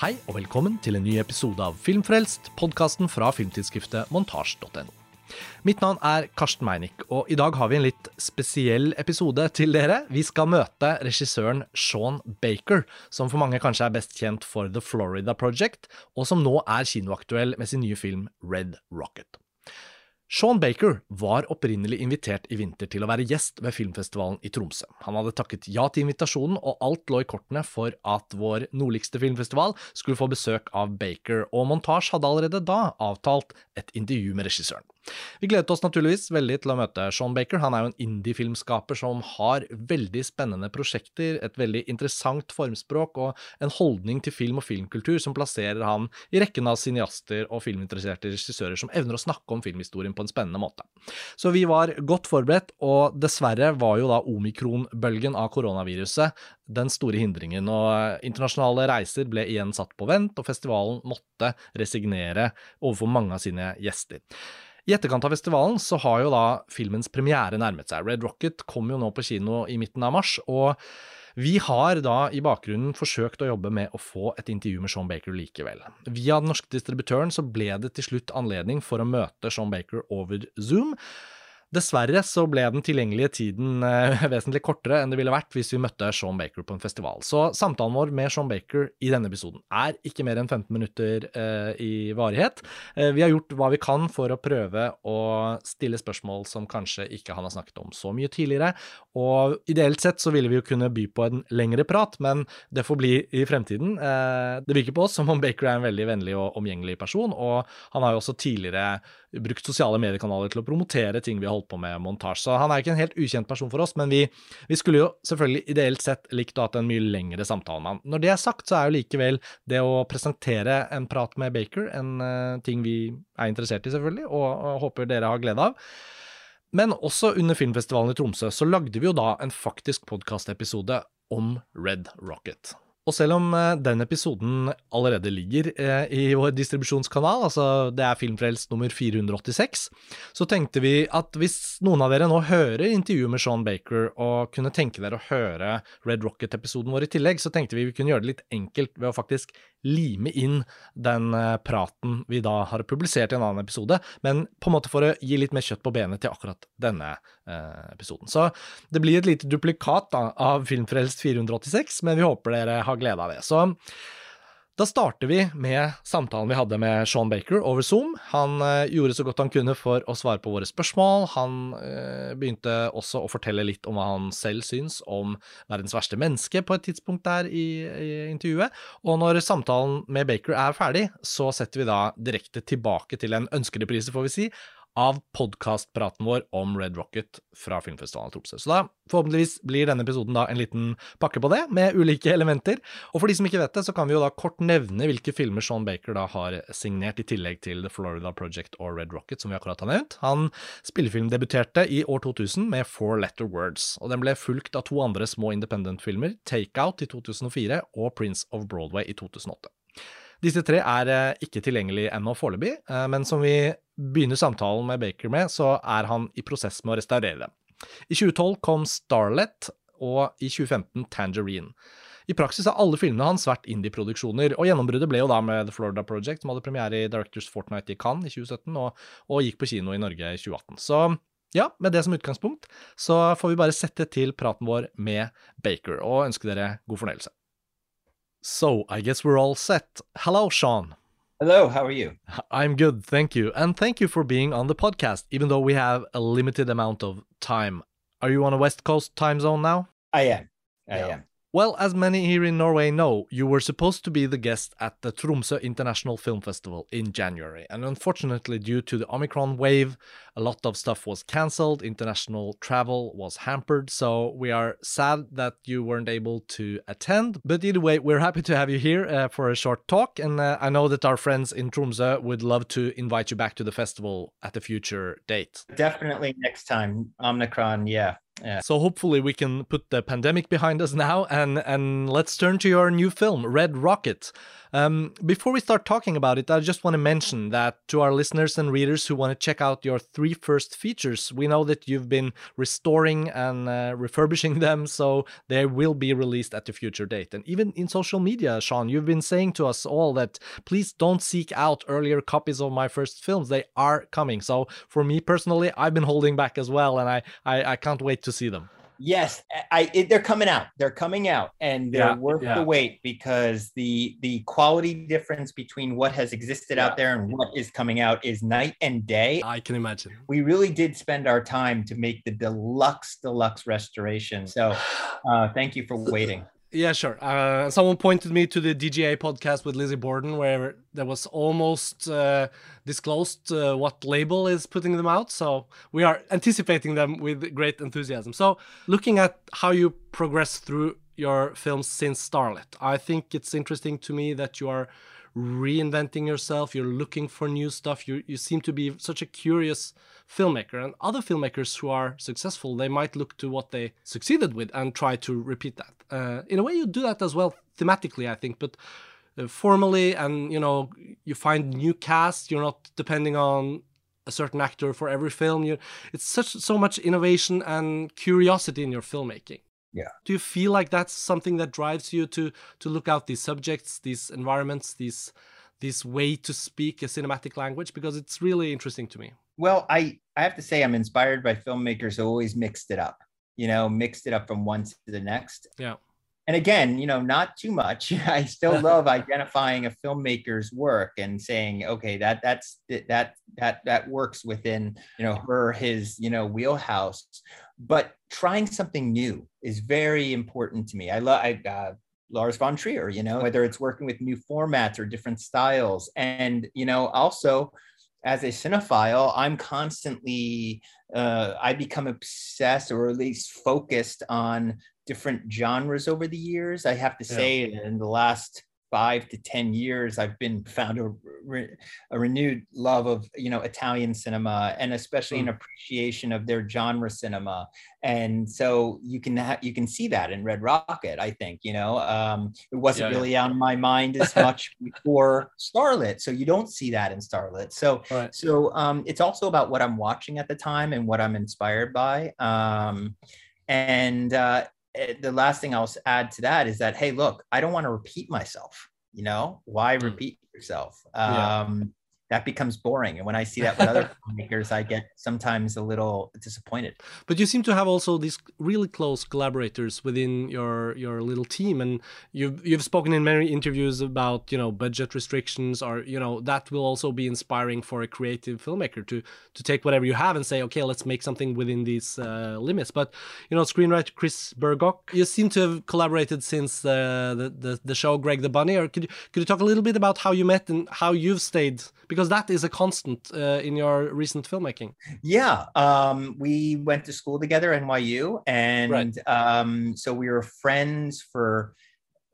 Hei og velkommen til en ny episode av Filmfrelst, podkasten fra filmtidsskriftet montasj.no. Mitt navn er Karsten Meinick, og i dag har vi en litt spesiell episode til dere. Vi skal møte regissøren Sean Baker, som for mange kanskje er best kjent for The Florida Project, og som nå er kinoaktuell med sin nye film Red Rocket. Sean Baker var opprinnelig invitert i vinter til å være gjest ved filmfestivalen i Tromsø. Han hadde takket ja til invitasjonen, og alt lå i kortene for at vår nordligste filmfestival skulle få besøk av Baker, og Montage hadde allerede da avtalt et intervju med regissøren. Vi gledet oss naturligvis veldig til å møte Sean Baker. Han er jo en indie-filmskaper som har veldig spennende prosjekter, et veldig interessant formspråk og en holdning til film og filmkultur som plasserer han i rekken av cineaster og filminteresserte regissører som evner å snakke om filmhistorien på en spennende måte. Så vi var godt forberedt, og dessverre var jo da omikronbølgen av koronaviruset den store hindringen, og internasjonale reiser ble igjen satt på vent, og festivalen måtte resignere overfor mange av sine gjester. I etterkant av festivalen så har jo da filmens premiere nærmet seg. Red Rocket kom jo nå på kino i midten av mars, og vi har da i bakgrunnen forsøkt å jobbe med å få et intervju med Sean Baker likevel. Via den norske distributøren så ble det til slutt anledning for å møte Sean Baker over Zoom. Dessverre så ble den tilgjengelige tiden eh, vesentlig kortere enn det ville vært hvis vi møtte Sean Baker på en festival. Så samtalen vår med Sean Baker i denne episoden er ikke mer enn 15 minutter eh, i varighet. Eh, vi har gjort hva vi kan for å prøve å stille spørsmål som kanskje ikke han har snakket om så mye tidligere, og ideelt sett så ville vi jo kunne by på en lengre prat, men det får bli i fremtiden. Det virker på oss som om Baker er en veldig vennlig og omgjengelig person, og han har jo også tidligere brukt sosiale mediekanaler til å promotere ting vi har holdt på med montasje. Så han er ikke en helt ukjent person for oss, men vi, vi skulle jo selvfølgelig ideelt sett likt å ha hatt en mye lengre samtale med han. Når det er sagt, så er jo likevel det å presentere en prat med Baker en uh, ting vi er interessert i, selvfølgelig, og, og håper dere har glede av. Men også under filmfestivalen i Tromsø så lagde vi jo da en faktisk podkastepisode om Red Rocket. Og selv om eh, den episoden allerede ligger eh, i vår distribusjonskanal, altså det er Filmfrelst nummer 486, så tenkte vi at hvis noen av dere nå hører intervjuet med Sean Baker og kunne tenke dere å høre Red Rocket-episoden vår i tillegg, så tenkte vi vi kunne gjøre det litt enkelt ved å faktisk lime inn den eh, praten vi da har publisert i en annen episode, men på en måte for å gi litt mer kjøtt på benet til akkurat denne episoden. Så det blir et lite duplikat da, av Filmfrelst 486, men vi håper dere har glede av det. Så da starter vi med samtalen vi hadde med Sean Baker over Zoom. Han eh, gjorde så godt han kunne for å svare på våre spørsmål. Han eh, begynte også å fortelle litt om hva han selv syns om verdens verste menneske på et tidspunkt der i, i intervjuet. Og når samtalen med Baker er ferdig, så setter vi da direkte tilbake til en ønskereprise, får vi si, av podkastpraten vår om Red Rocket fra filmfestivalen Tromsø. Så da forhåpentligvis blir denne episoden da en liten pakke på det, med ulike elementer. Og for de som ikke vet det, så kan vi jo da kort nevne hvilke filmer Sean Baker da har signert, i tillegg til The Florida Project og Red Rocket, som vi akkurat har nevnt. Han spillefilmdebuterte i år 2000 med Four Letter Words, og den ble fulgt av to andre små independent-filmer, Takeout i 2004 og Prince of Broadway i 2008. Disse tre er eh, ikke tilgjengelig ennå foreløpig, eh, men som vi begynner samtalen med Baker med, så er han i prosess med å restaurere dem. I 2012 kom Starlet, og i 2015 Tangerine. I praksis har alle filmene hans vært indie-produksjoner, og gjennombruddet ble jo da med The Florida Project, som hadde premiere i Directors Fortnight i Cannes i 2017, og, og gikk på kino i Norge i 2018. Så ja, med det som utgangspunkt, så får vi bare sette til praten vår med Baker, og ønske dere god fornøyelse. So, I guess we're all set. Hello, Sean. Hello, how are you? I'm good, thank you. And thank you for being on the podcast, even though we have a limited amount of time. Are you on a West Coast time zone now? I am. I Yeah. am. Well, as many here in Norway know, you were supposed to be the guest at the Tromsø International Film Festival in January, and unfortunately, due to the Omicron wave, a lot of stuff was cancelled, international travel was hampered, so we are sad that you weren't able to attend. But either way, we're happy to have you here uh, for a short talk, and uh, I know that our friends in Tromsø would love to invite you back to the festival at a future date. Definitely next time. Omicron, yeah. Yeah. So hopefully we can put the pandemic behind us now and and let's turn to your new film Red Rocket. Um, before we start talking about it, I just want to mention that to our listeners and readers who want to check out your three first features, we know that you've been restoring and uh, refurbishing them, so they will be released at a future date. And even in social media, Sean, you've been saying to us all that please don't seek out earlier copies of my first films. They are coming. So for me personally, I've been holding back as well, and I, I, I can't wait to see them. Yes, I it, they're coming out. They're coming out, and they're Yeah, worth yeah. the wait because the the quality difference between what has existed Yeah. out there and what is coming out is night and day. I can imagine. We really did spend our time to make the deluxe deluxe restoration. So, uh, thank you for waiting. Yeah, sure. Uh, someone pointed me to the DGA podcast with Lizzie Borden, where there was almost uh, disclosed uh, what label is putting them out. So we are anticipating them with great enthusiasm. So, looking at how you progress through your films since Starlet, I think it's interesting to me that you are reinventing yourself. You're looking for new stuff. You you seem to be such a curious filmmaker. And other filmmakers who are successful, they might look to what they succeeded with and try to repeat that. Uh, in a way, you do that as well thematically, I think, but uh, formally, and you know, you find new casts. You're not depending on a certain actor for every film. You, it's such so much innovation and curiosity in your filmmaking. Yeah. Do you feel like that's something that drives you to to look out these subjects, these environments, these this way to speak a cinematic language? Because it's really interesting to me. Well, I I have to say I'm inspired by filmmakers who always mixed it up. You know, mixed it up from one to the next. Yeah. And again, you know, not too much. I still love identifying a filmmaker's work and saying, okay, that that's that that that works within you know her his you know wheelhouse. But trying something new is very important to me. I love I. Uh, Lars von Trier, you know, whether it's working with new formats or different styles. And, you know, also as a cinephile, I'm constantly, uh, I become obsessed or at least focused on different genres over the years. I have to Yeah. say, in the last five to ten years, I've been found a, re- a renewed love of you know Italian cinema and especially an appreciation of their genre cinema. And so you can ha- you can see that in Red Rocket. I think you know um, it wasn't Yeah, yeah. really on my mind as much before Starlit, so you don't see that in Starlit. So Right. so um, it's also about what I'm watching at the time and what I'm inspired by. Um, and uh, the last thing I'll add to that is that, hey, look, I don't want to repeat myself. You know, why Mm. repeat yourself? Um, that becomes boring. And when I see that with other filmmakers, I get sometimes a little disappointed. But you seem to have also these really close collaborators within your your little team, and you've you've spoken in many interviews about you know budget restrictions, or you know that will also be inspiring for a creative filmmaker to to take whatever you have and say, okay, let's make something within these uh, limits. But you know, screenwriter Chris Burgock, you seem to have collaborated since uh, the, the the show Greg the Bunny. Or could you could you talk a little bit about how you met and how you've stayed because that is a constant uh, in your recent filmmaking. Yeah, um, we went to school together, NYU, and Right. um, so we were friends for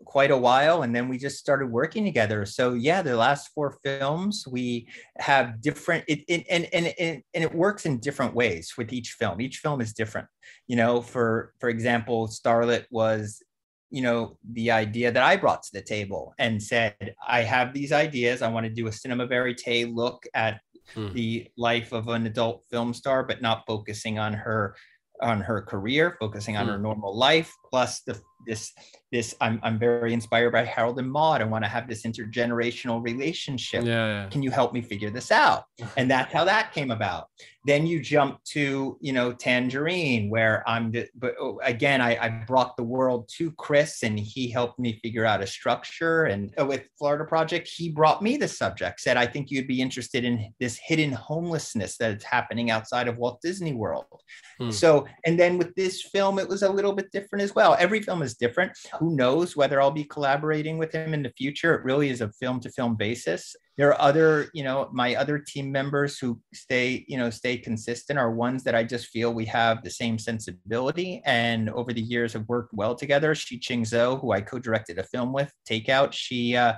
quite a while, and then we just started working together. So yeah, the last four films we have different, it, it and and and and it works in different ways with each film. Each film is different. You know, for for example, Starlet was you know the idea that i brought to the table and said i have these ideas i want to do a cinema verite look at Mm. the life of an adult film star but not focusing on her on her career focusing on her normal life plus the this this i'm, I'm very inspired by harold and maude. I want to have this intergenerational relationship. Yeah, yeah. can you help me figure this out? And that's how that came about. Then you jump to you know tangerine where i'm the, but oh, again I, I brought the world to chris and he helped me figure out a structure. And uh, with florida project he brought me the subject said i think you'd be interested in this hidden homelessness that is happening outside of walt disney world. Hmm. so and then with this film it was a little bit different as well every film is different. Who knows whether i'll be collaborating with him in the future. It really is a film to film basis. There are other you know my other team members who stay you know stay consistent are ones that i just feel we have the same sensibility. And over the years have worked well together. Shi ching zhou who i co-directed a film with takeout she uh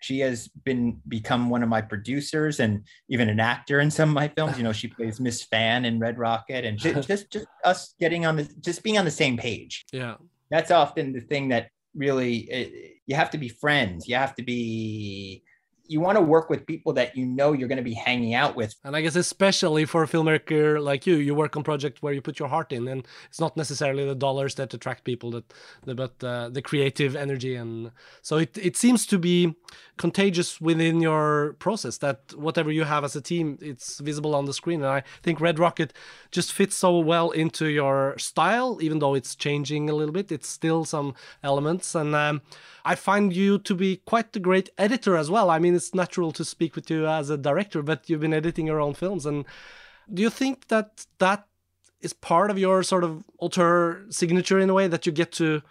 she has been become one of my producers and even an actor in some of my films. You know she plays miss fan in red rocket and ju- just just us getting on the just being on the same page. Yeah. that's often the thing that really it, you have to be friends. You have to be you want to work with people that you know you're going to be hanging out with. And I guess especially for a filmmaker like you, you work on projects where you put your heart in, and it's not necessarily the dollars that attract people, that, but uh, the creative energy, and so it it seems to be contagious within your process. That whatever you have as a team, it's visible on the screen, and I think Red Rocket just fits so well into your style, even though it's changing a little bit. It's still some elements, and um, I find you to be quite a great editor as well. I mean, it's natural to speak with you as a director, but you've been editing your own films. And do you think that that is part of your sort of auteur signature in a way that you get to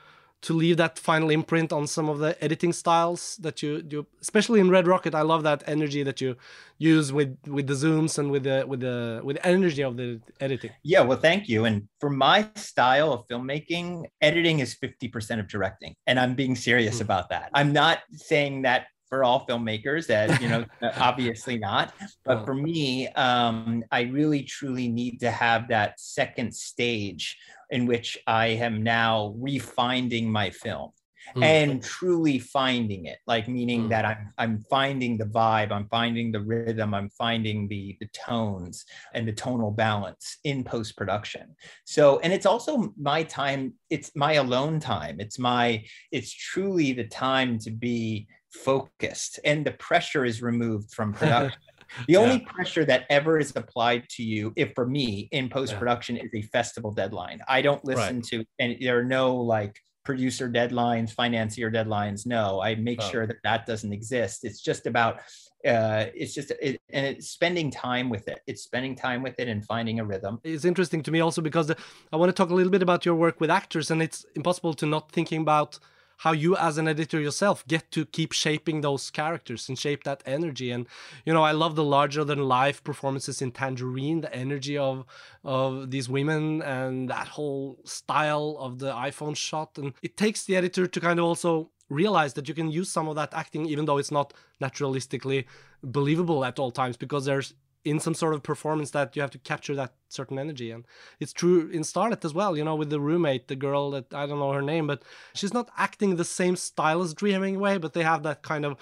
to leave that final imprint on some of the editing styles that you do especially in red rocket i love that energy that you use with with the zooms and with the with the with the energy of the editing yeah well thank you and for my style of filmmaking editing is 50% of directing and i'm being serious mm. about that i'm not saying that for all filmmakers that you know obviously not but for me um, i really truly need to have that second stage in which i am now refining my film mm. and truly finding it like meaning mm. that i'm i'm finding the vibe i'm finding the rhythm i'm finding the the tones and the tonal balance in post production so and it's also my time it's my alone time it's my it's truly the time to be focused and the pressure is removed from production. the yeah. only pressure that ever is applied to you, if for me in post production, yeah. is a festival deadline. I don't listen right. to, and there are no like producer deadlines, financier deadlines. No, I make oh. sure that that doesn't exist. It's just about, uh, it's just, it, and it's spending time with it. It's spending time with it and finding a rhythm. It's interesting to me also because the, I want to talk a little bit about your work with actors, and it's impossible to not thinking about how you as an editor yourself get to keep shaping those characters and shape that energy. And you know i love the larger than life performances in tangerine the energy of of these women and that whole style of the iphone shot. And it takes the editor to kind of also realize that you can use some of that acting even though it's not naturalistically believable at all times because there's in some sort of performance that you have to capture that certain energy. And it's true in starlet as well you know with the roommate the girl that i don't know her name but she's not acting the same style as Dree Hemingway but they have that kind of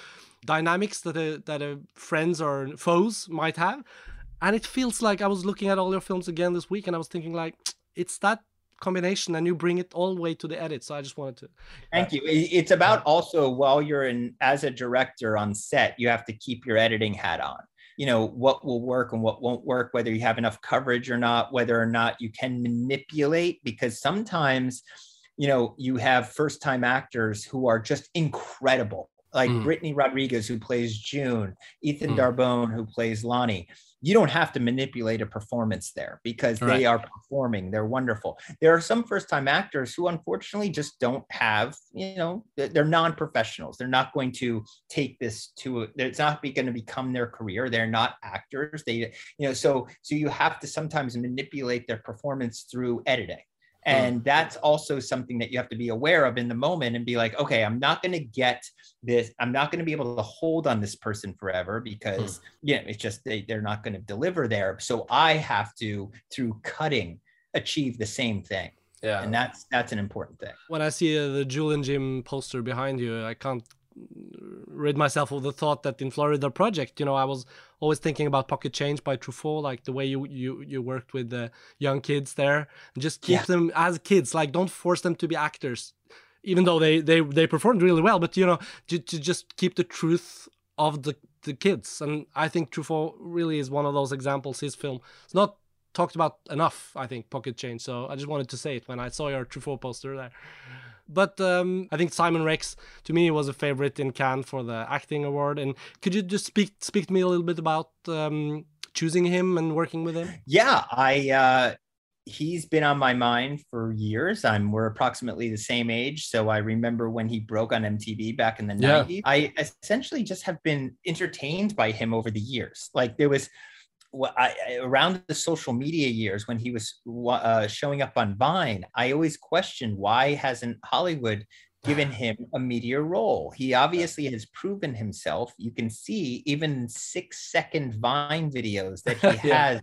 dynamics that a, that a friends or foes might have. And it feels like i was looking at all your films again this week and i was thinking like it's that combination and you bring it all the way to the edit. So i just wanted to thank you. It's about also while you're in as a director on set you have to keep your editing hat on you know what will work and what won't work whether you have enough coverage or not whether or not you can manipulate because sometimes you know you have first time actors who are just incredible like mm. Brittany Rodriguez, who plays June, Ethan mm. Darbone, who plays Lonnie you don't have to manipulate a performance there because right. they are performing they're wonderful there are some first time actors who unfortunately just don't have you know they're non-professionals they're not going to take this to it's not going to become their career they're not actors they you know so so you have to sometimes manipulate their performance through editing. And that's also something that you have to be aware of in the moment and be like, okay, I'm not going to get this. I'm not going to be able to hold on this person forever because, mm. yeah, it's just they, they're not going to deliver there. So I have to, through cutting, achieve the same thing. Yeah. And that's that's an important thing. When I see uh, the Julian Jim poster behind you, I can't rid myself of the thought that in Florida Project, you know, I was always thinking about Pocket Change by Truffaut, like the way you you you worked with the young kids there, and just keep yeah. them as kids. Like, don't force them to be actors, even though they they they performed really well. But you know, to, to just keep the truth of the the kids. And I think Truffaut really is one of those examples. His film it's not talked about enough. I think Pocket Change. So I just wanted to say it when I saw your Truffaut poster there. But um, I think Simon Rex to me was a favorite in Cannes for the acting award. And could you just speak speak to me a little bit about um, choosing him and working with him? Yeah, I. Uh, he's been on my mind for years. I'm we're approximately the same age, so I remember when he broke on MTV back in the yeah. 90s. I essentially just have been entertained by him over the years. Like there was I, around the social media years when he was uh, showing up on Vine, I always questioned why hasn't Hollywood given him a media role? He obviously has proven himself. You can see even six second Vine videos that he yeah. has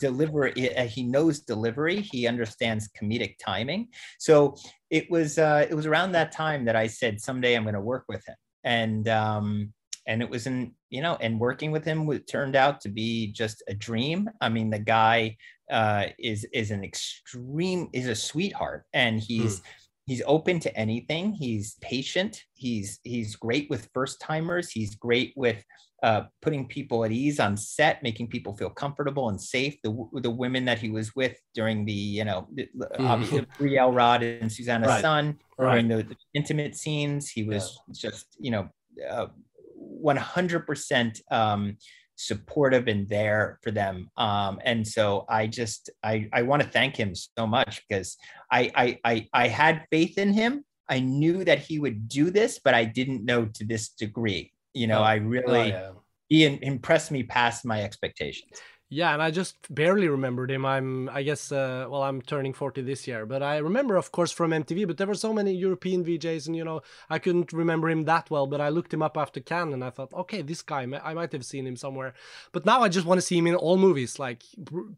deliver uh, he knows delivery he understands comedic timing so it was uh, it was around that time that i said someday i'm going to work with him and um and it was in you know and working with him was, turned out to be just a dream i mean the guy uh is is an extreme is a sweetheart and he's mm. he's open to anything he's patient he's he's great with first timers he's great with uh, putting people at ease on set, making people feel comfortable and safe. The the women that he was with during the you know mm-hmm. obviously Brie Elrod and Susanna right. Son right. during the, the, intimate scenes, he was yeah. just you know uh, one hundred percent um, supportive and there for them. Um, and so I just I I want to thank him so much because I I I, I had faith in him. I knew that he would do this, but I didn't know to this degree. You know, oh, I really oh, yeah. he impressed me past my expectations. Yeah, and I just barely remembered him. I'm, I guess, uh, well, I'm turning 40 this year, but I remember, of course, from MTV. But there were so many European VJs, and you know, I couldn't remember him that well. But I looked him up after Cannes, and I thought, okay, this guy, I might have seen him somewhere. But now I just want to see him in all movies, like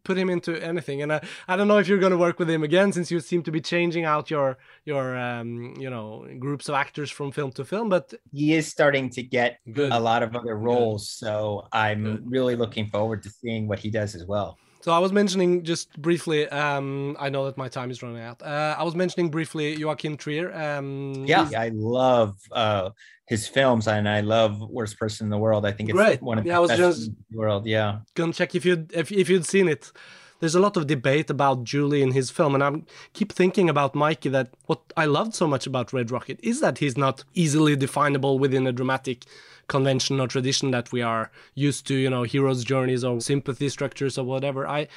put him into anything. And I, I don't know if you're going to work with him again, since you seem to be changing out your your um, you know groups of actors from film to film. But he is starting to get Good. a lot of other roles, Good. so I'm Good. really looking forward to seeing what he does as well. So I was mentioning just briefly. Um, I know that my time is running out. Uh, I was mentioning briefly Joachim Trier. Um, yeah, I love uh, his films, and I love Worst Person in the World. I think it's Great. one of yeah, the best just in the world. Yeah, gonna check if you if if you'd seen it. There's a lot of debate about Julie in his film, and I keep thinking about Mikey. That what I loved so much about Red Rocket is that he's not easily definable within a dramatic convention or tradition that we are used to, you know, heroes' journeys or sympathy structures or whatever. I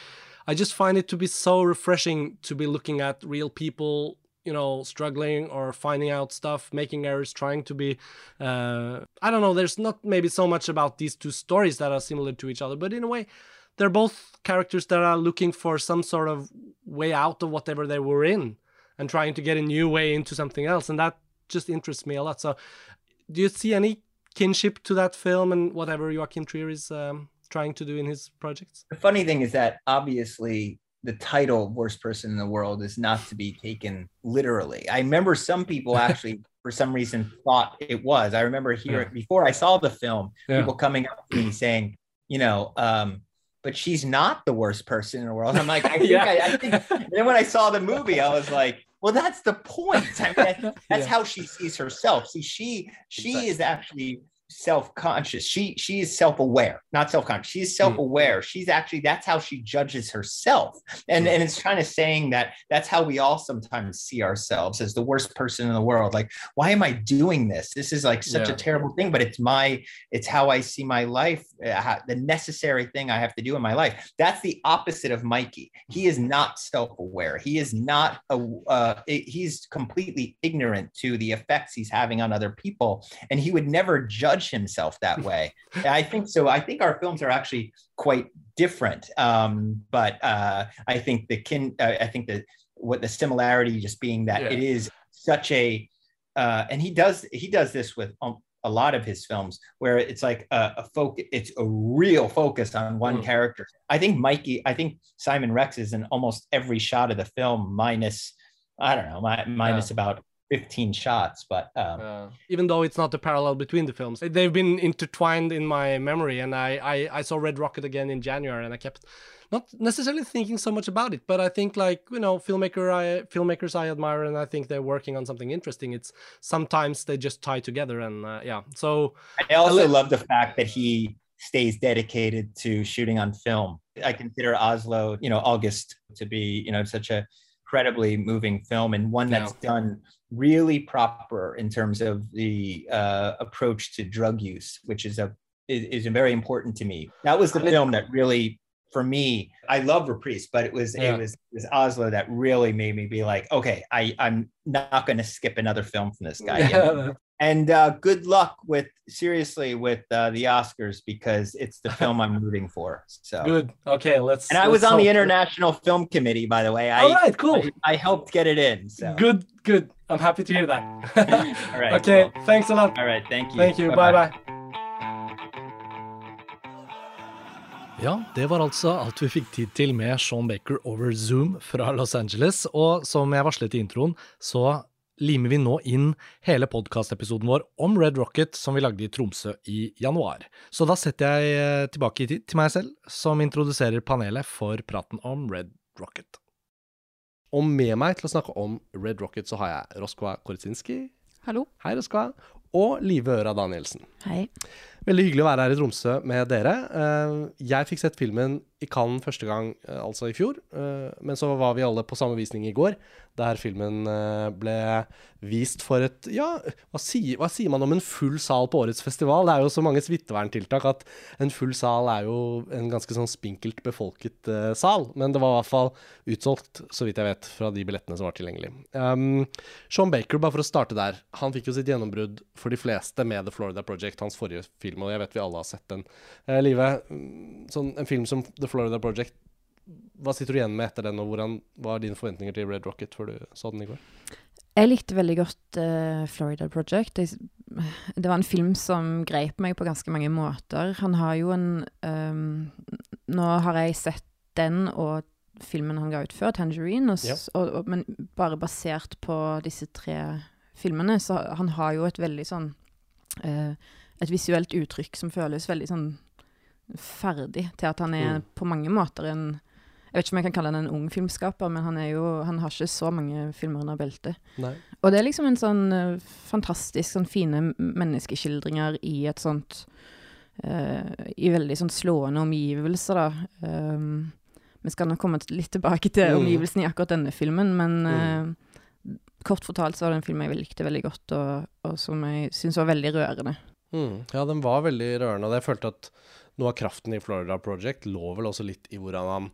I just find it to be so refreshing to be looking at real people you know struggling or finding out stuff making errors trying to be uh, i don't know there's not maybe so much about these two stories that are similar to each other but in a way they're both characters that are looking for some sort of way out of whatever they were in and trying to get a new way into something else and that just interests me a lot so do you see any kinship to that film and whatever Joachim Trier is um, trying to do in his projects? The funny thing is that obviously the title "Worst Person in the World" is not to be taken literally. I remember some people actually, for some reason, thought it was. I remember hearing yeah. before I saw the film, yeah. people coming up to me saying, you know. Um, but she's not the worst person in the world. I'm like, I think, yeah. I, I think. Then when I saw the movie, I was like, well, that's the point. I mean, that's yeah. how she sees herself. See, she she exactly. is actually self-conscious. She she is self-aware not self-conscious. She's hmm. self-aware. Mm. she's actually that's how she judges herself. And mm. and it's kind of saying that that's how we all sometimes see ourselves as the worst person in the world. Like why am i doing this? This is like such yeah. a terrible thing but it's my it's how i see my life uh, the necessary thing i have to do in my life. That's the opposite of mikey. He is not self-aware. He is not a uh, he's completely ignorant to the effects he's having on other people. And he would never judge judge himself that way. I think so. I think our films are actually quite different. Um, but uh, I think the kin, uh, I think the what the similarity just being that yeah. it is such a, uh, and he does he does this with um, a lot of his films where it's like a, a focus, it's a real focus on one mm. character. I think Mikey, I think Simon Rex is in almost every shot of the film, minus I don't know, my, minus yeah. about 15 shots but um, uh, even though it's not a parallel between the films they've been intertwined in my memory and I, I i saw red rocket again in january and i kept not necessarily thinking so much about it but i think like you know filmmaker i filmmakers i admire and i think they're working on something interesting it's sometimes they just tie together and uh, yeah so i also love the fact that he stays dedicated to shooting on film i consider oslo you know august to be you know such a incredibly moving film and one that's yeah. done really proper in terms of the uh, approach to drug use, which is a is, is very important to me. That was the film that really, for me, I love Reprise, but it was yeah. it was it was Oslo that really made me be like, okay, I I'm not going to skip another film from this guy. Yeah. and uh, good luck with seriously with uh, the Oscars because it's the film I'm rooting for. So good. Okay, let's. And I was on the International it. Film Committee, by the way. I, All right, cool. I, I, helped get it in. So good, good. I'm happy to hear that. All right. okay. Well, Thanks a lot. All right. Thank you. Thank you. Bye bye. Ja, det var altså alt vi fikk tid til med Sean Baker over Zoom fra Los Angeles. Og som jeg varslet i introen, så limer vi nå inn hele podkastepisoden vår om Red Rocket som vi lagde i Tromsø i januar. Så da setter jeg eh, tilbake i tid til meg selv, som introduserer panelet for praten om Red Rocket. Og med meg til å snakke om Red Rocket så har jeg Roskva Koritsinski. Hallo. Hei, Roskva. Og Live Øra Danielsen. Hei. Veldig hyggelig å være her i Tromsø med dere. Eh, jeg fikk sett filmen i Cannes første gang, eh, altså i fjor. Eh, men så var vi alle på samme visning i går, der filmen ble vist for et Ja, hva sier, hva sier, man om en full sal på årets festival? Det er jo så mange smitteverntiltak at en full sal er jo en ganske sånn spinkelt befolket sal. Men det var i hvert fall utsolgt, så vidt jeg vet, fra de billettene som var tilgjengelig. Um, Sean Baker, bare for å starte der. Han fikk jo sitt gjennombrudd for de fleste med The Florida Project, hans forrige film, og jeg vet vi alle har sett den. Eh, Live, mm, sånn, en film som The Florida Project hva sitter du igjen med etter den, og hvordan var dine forventninger til Red Rocket før du så den i går? Jeg likte veldig godt uh, Florida Project. Jeg, det var en film som grep meg på ganske mange måter. Han har jo en um, Nå har jeg sett den og filmen han ga ut før, 'Tangerine', og, ja. og, og, men bare basert på disse tre filmene, så han har jo et veldig sånn uh, Et visuelt uttrykk som føles veldig sånn ferdig til at han er mm. på mange måter en Jeg vet ikke om jeg kan kalle han en ung filmskaper, men han, jo, han har ikke så mange filmer under beltet. Og det er liksom en sånn uh, fantastisk sånn fine menneskeskildringer i et sånt uh, I veldig sånn slående omgivelser, da. Um, vi skal nok komme litt tilbake til mm. omgivelsene i akkurat denne filmen, men uh, kort fortalt så var det en film jeg likte veldig godt, og, og som jeg syns var veldig rørende. Mm. Ja, den var veldig rørende, og jeg følte at noe av kraften i Florida Project lå vel også litt i hvordan han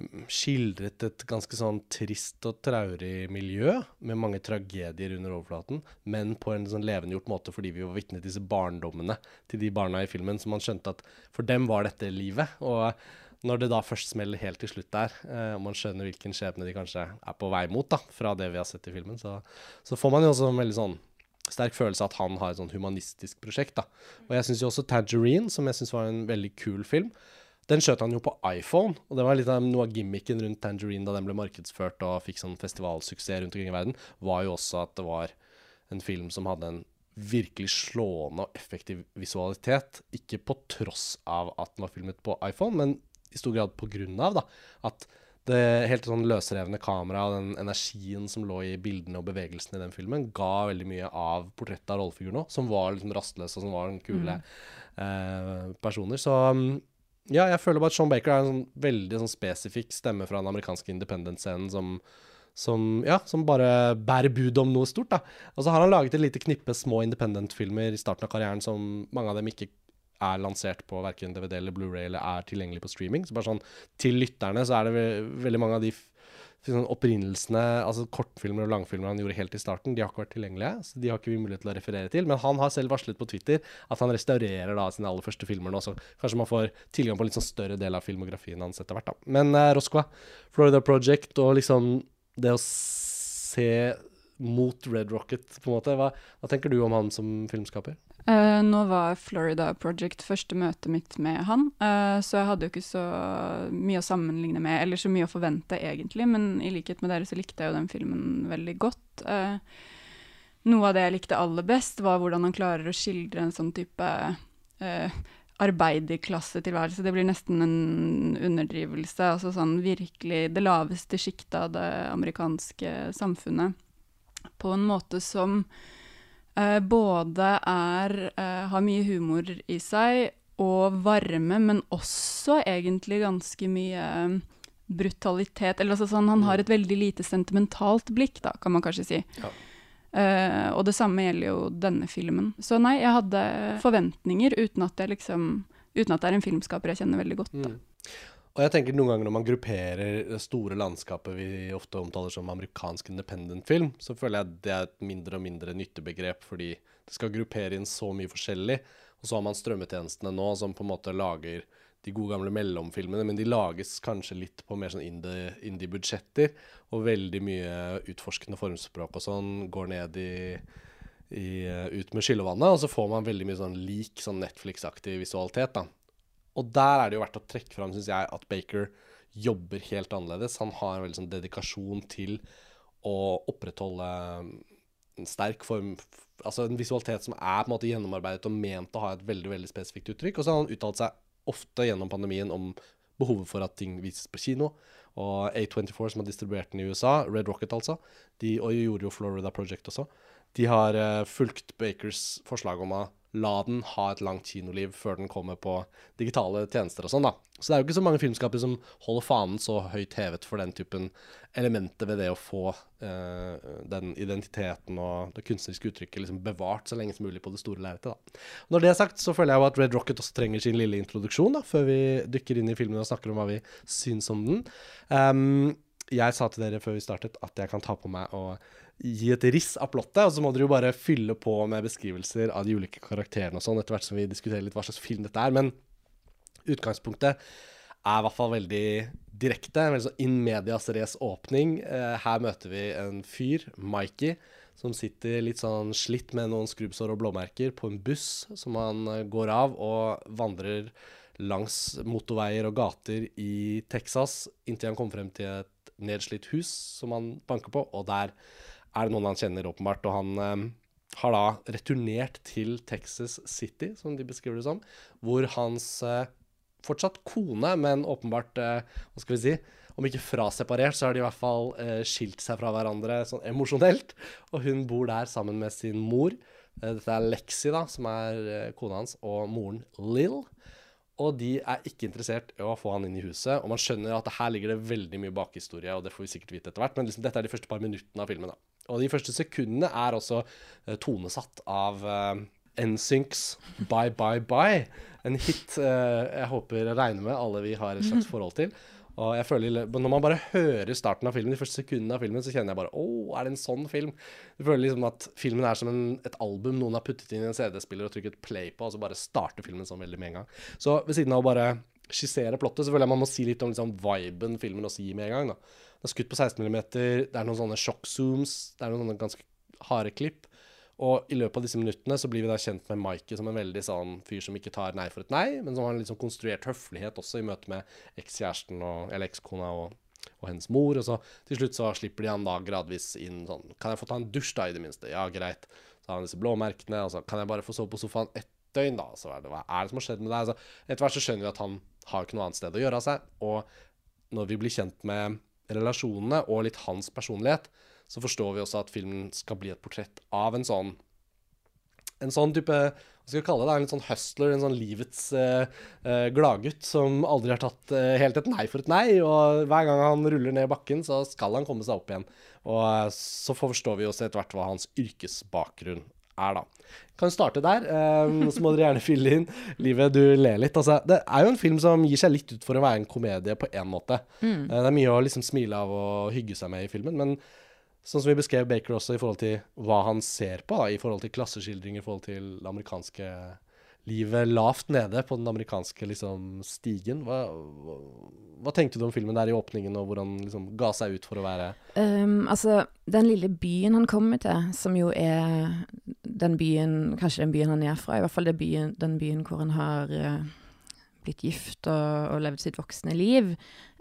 um, skildret et ganske sånn trist og traurig miljø, med mange tragedier under overflaten, men på en sånn levendegjort måte fordi vi var vitne til disse barndommene til de barna i filmen, så man skjønte at for dem var dette livet. Og når det da først smeller helt til slutt der, eh, og man skjønner hvilken skjebne de kanskje er på vei mot, da, fra det vi har sett i filmen, så, så får man jo også en veldig sånn sterk følelse av at han har et sånn humanistisk prosjekt. da. Og jeg syns jo også Tangerine, som jeg syns var en veldig kul film, den skjøt han jo på iPhone. Og det var litt av noe av gimmicken rundt Tangerine da den ble markedsført og fikk sånn festivalsuksess rundt omkring i verden, var jo også at det var en film som hadde en virkelig slående og effektiv visualitet. Ikke på tross av at den var filmet på iPhone, men i stor grad på grunn av da, at det helt sånn løsrevne kameraet og den energien som lå i bildene og bevegelsene i den filmen, ga veldig mye av portrettet av rollefiguren òg, som var liksom rastløse og som var kule mm. eh, personer. Så mm, ja, jeg føler bare at Sean Baker er en sånn veldig sånn spesifikk stemme fra den amerikanske independent-scenen som, som, ja, som bare bærer bud om noe stort. da. Og så har han laget et lite knippe små independent-filmer i starten av karrieren som mange av dem ikke er lansert på verken DVD eller Blu-ray eller er tilgjengelig på streaming. Så bare sånn, Til lytterne så er det ve veldig mange av de sånn opprinnelsene, altså kortfilmer og langfilmer han gjorde helt i starten, de har ikke vært tilgjengelige. Så de har ikke vi mulighet til å referere til. Men han har selv varslet på Twitter at han restaurerer da sine aller første filmer nå. Så kanskje man får tilgang på en litt sånn større del av filmografien hans etter hvert. da. Men uh, Roscoe, Florida Project og liksom det å se mot Red Rocket, på en måte. Hva, hva tenker du om han som filmskaper? Uh, nå var Florida Project første møtet mitt med han, uh, så jeg hadde jo ikke så mye å sammenligne med, eller så mye å forvente egentlig, men i likhet med dere så likte jeg jo den filmen veldig godt. Uh, noe av det jeg likte aller best, var hvordan han klarer å skildre en sånn type arbeiderklassetilværelse. Det blir nesten en underdrivelse. Altså sånn virkelig det laveste sjiktet av det amerikanske samfunnet. På en måte som både er uh, har mye humor i seg og varme, men også egentlig ganske mye um, brutalitet. Eller altså sånn, han har mm. et veldig lite sentimentalt blikk, da, kan man kanskje si. Ja. Uh, og det samme gjelder jo denne filmen. Så nei, jeg hadde forventninger uten at, jeg liksom, uten at det er en filmskaper jeg kjenner veldig godt. Da. Mm. Og jeg tenker noen ganger når man grupperer det store landskapet vi ofte omtaler som amerikansk independent film, så føler jeg det er et mindre og mindre nyttebegrep, fordi det skal gruppere inn så mye forskjellig. Og så har man strømmetjenestene nå som på en måte lager de gode gamle mellomfilmene, men de lages kanskje litt på mer sånn indie-budsjetter, indie og veldig mye utforskende formspråk og sånn går ned i, i ut med skyllevannet, og så får man veldig mye sånn lik sånn Netflix-aktig visualitet, da. Og der er det jo verdt å trekke fram, syns jeg, at Baker jobber helt annerledes. Han har en veldig sånn dedikasjon til å opprettholde en sterk form Altså en visualitet som er på en måte gjennomarbeidet og ment å ha et veldig veldig spesifikt uttrykk. Og så har han uttalt seg ofte gjennom pandemien om behovet for at ting vises på kino. Og A24, som har distribuert den i USA, Red Rocket altså, de, og gjorde jo Florida Project også, de har uh, fulgt Bakers forslag om å la den ha et langt kinoliv før den kommer på digitale tjenester og sånn, da. Så det er jo ikke så mange filmskapere som holder fanen så høyt hevet for den typen elementer ved det å få eh, den identiteten og det kunstneriske uttrykket liksom bevart så lenge som mulig på det store lerretet, da. Når det er sagt, så føler jeg jo at Red Rocket også trenger sin lille introduksjon, da, før vi dykker inn i filmen og snakker om hva vi syns om den. Um, jeg sa til dere før vi startet at jeg kan ta på meg og gi et riss av plottet, og så må dere jo bare fylle på med beskrivelser av de ulike karakterene og sånn, etter hvert som vi diskuterer litt hva slags film dette er. Men utgangspunktet er i hvert fall veldig direkte. En veldig sånn in medias race åpning. Eh, her møter vi en fyr, Mikey, som sitter litt sånn slitt med noen skrubbsår og blåmerker på en buss som han eh, går av og vandrer langs motorveier og gater i Texas inntil han kommer frem til et nedslitt hus som han banker på, og der er det noen han kjenner, åpenbart. Og han eh, har da returnert til Texas City, som de beskriver det som, hvor hans eh, fortsatt kone, men åpenbart eh, Hva skal vi si? Om ikke fraseparert, så har de i hvert fall eh, skilt seg fra hverandre sånn emosjonelt. Og hun bor der sammen med sin mor. Eh, dette er Lexi, da, som er kona hans, og moren Lill. Og de er ikke interessert i å få han inn i huset. Og man skjønner at her ligger det veldig mye bakhistorie, og det får vi sikkert vite etter hvert. Men liksom, dette er de første par minuttene av filmen. da. Og de første sekundene er også uh, tonesatt av uh, NSYNCs Bye Bye Bye. En hit uh, jeg håper regner med alle vi har et slags forhold til. Og jeg føler, Når man bare hører starten av filmen, de første sekundene av filmen, så kjenner jeg bare Å, er det en sånn film? Du føler liksom at filmen er som en, et album noen har puttet inn i en CD-spiller og trykket play på, og så bare starter filmen sånn veldig med en gang. Så ved siden av å bare skissere plottet, så føler jeg man må si litt om liksom, viben filmen også gir med en gang. da. Det er skutt på 16 mm, det er noen sånne sjokk-zooms, det er noen sånne ganske harde klipp. Og i løpet av disse minuttene så blir vi da kjent med Mikey som en veldig sånn fyr som ikke tar nei for et nei, men som har en litt sånn konstruert høflighet også i møte med ekskjæresten eller ekskona og, og, hennes mor. Og så til slutt så slipper de han da gradvis inn sånn Kan jeg få ta en dusj, da, i det minste? Ja, greit. Så har han disse blåmerkene. Og så kan jeg bare få sove på sofaen ett døgn, da? Så er det, hva er det som har skjedd med deg? Altså, etter hvert så skjønner vi at han har ikke noe annet sted å gjøre av seg. Og når vi blir kjent med relasjonene og litt hans personlighet, så forstår vi også at filmen skal bli et portrett av en sånn en sånn type hva skal vi kalle det, en litt sånn hustler, en sånn livets uh, uh, gladgutt som aldri har tatt eh, helt et nei for et nei. Og hver gang han ruller ned bakken, så skal han komme seg opp igjen. Og så forstår vi også etter hvert hva hans yrkesbakgrunn er, da. Kan starte der, Eh, så må dere gjerne fylle inn. Livet, du ler litt. Altså, det er jo en film som gir seg litt ut for å være en komedie på én måte. Mm. Uh, det er mye å liksom smile av og hygge seg med i filmen, men sånn som vi beskrev Baker også i forhold til hva han ser på, da, i forhold til klasseskildringer, i forhold til det amerikanske livet lavt nede på den amerikanske liksom, stigen. Hva, hva, hva, tenkte du om filmen der i åpningen, og hvordan liksom ga seg ut for å være um, Altså, den lille byen han kommer til, som jo er den byen Kanskje den byen han er fra, i hvert fall byen, den byen hvor han har uh, blitt gift og, og, levd sitt voksne liv.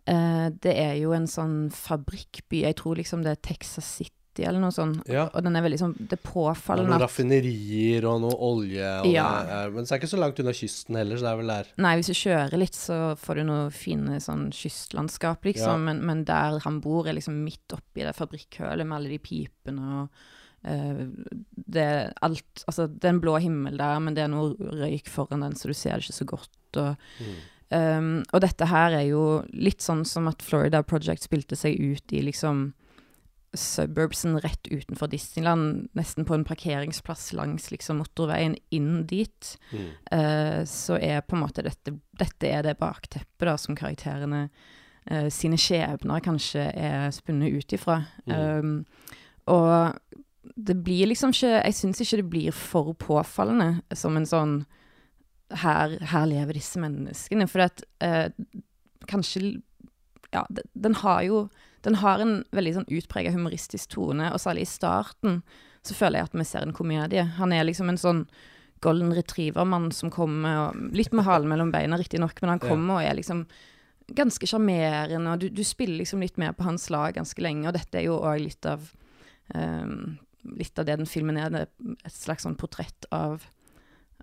Uh, det er jo en sånn fabrikkby. Jeg tror liksom det er Texas City eller noe sånt. Ja. Og den er veldig sånn Det er påfallende Noen raffinerier og noe olje. Og ja. det men det er ikke så langt unna kysten heller, så det er vel der. Nei, hvis du kjører litt, så får du noe fine sånn kystlandskap, liksom. Ja. Men, men, der han bor, er liksom midt oppi det fabrikkhølet med alle de pipene og uh, Det er alt Altså, det er en blå himmel der, men det er noe røyk foran den, så du ser det ikke så godt. og mm. Um, og dette her er jo litt sånn som at Florida Project spilte seg ut i liksom suburbsen rett utenfor Disneyland, nesten på en parkeringsplass langs liksom motorveien inn dit, mm. uh, så er på en måte dette Dette er det bakteppet da som karakterene uh, sine skjebner kanskje er spunnet ut ifra. Mm. Um, og det blir liksom ikke Jeg syns ikke det blir for påfallende som en sånn Her, her lever disse menneskene. For at eh, kanskje Ja, den har jo den har en veldig sånn utprega humoristisk tone, og særlig i starten så føler jeg at vi ser en komedie. Han er liksom en sånn golden retriever-mann som kommer Litt med halen mellom beina, riktignok, men han kommer og er liksom ganske sjarmerende, og du, du, spiller liksom litt mer på hans lag ganske lenge, og dette er jo òg litt av um, Litt av det den filmen det er et slags sånn portrett av,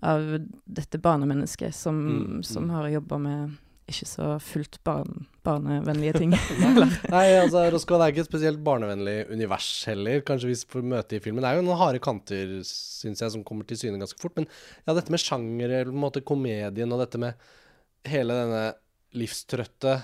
av dette barnemennesket som, Mm, som mm. har jobba med ikke så fullt barn, barnevennlige ting. Nei, altså Roscoe er ikke et spesielt barnevennlig univers heller, kanskje vi får møte i filmen. Det er jo noen harde kanter, syns jeg, som kommer til syne ganske fort. Men ja, dette med sjanger, eller på en måte komedien, og dette med hele denne livstrøtte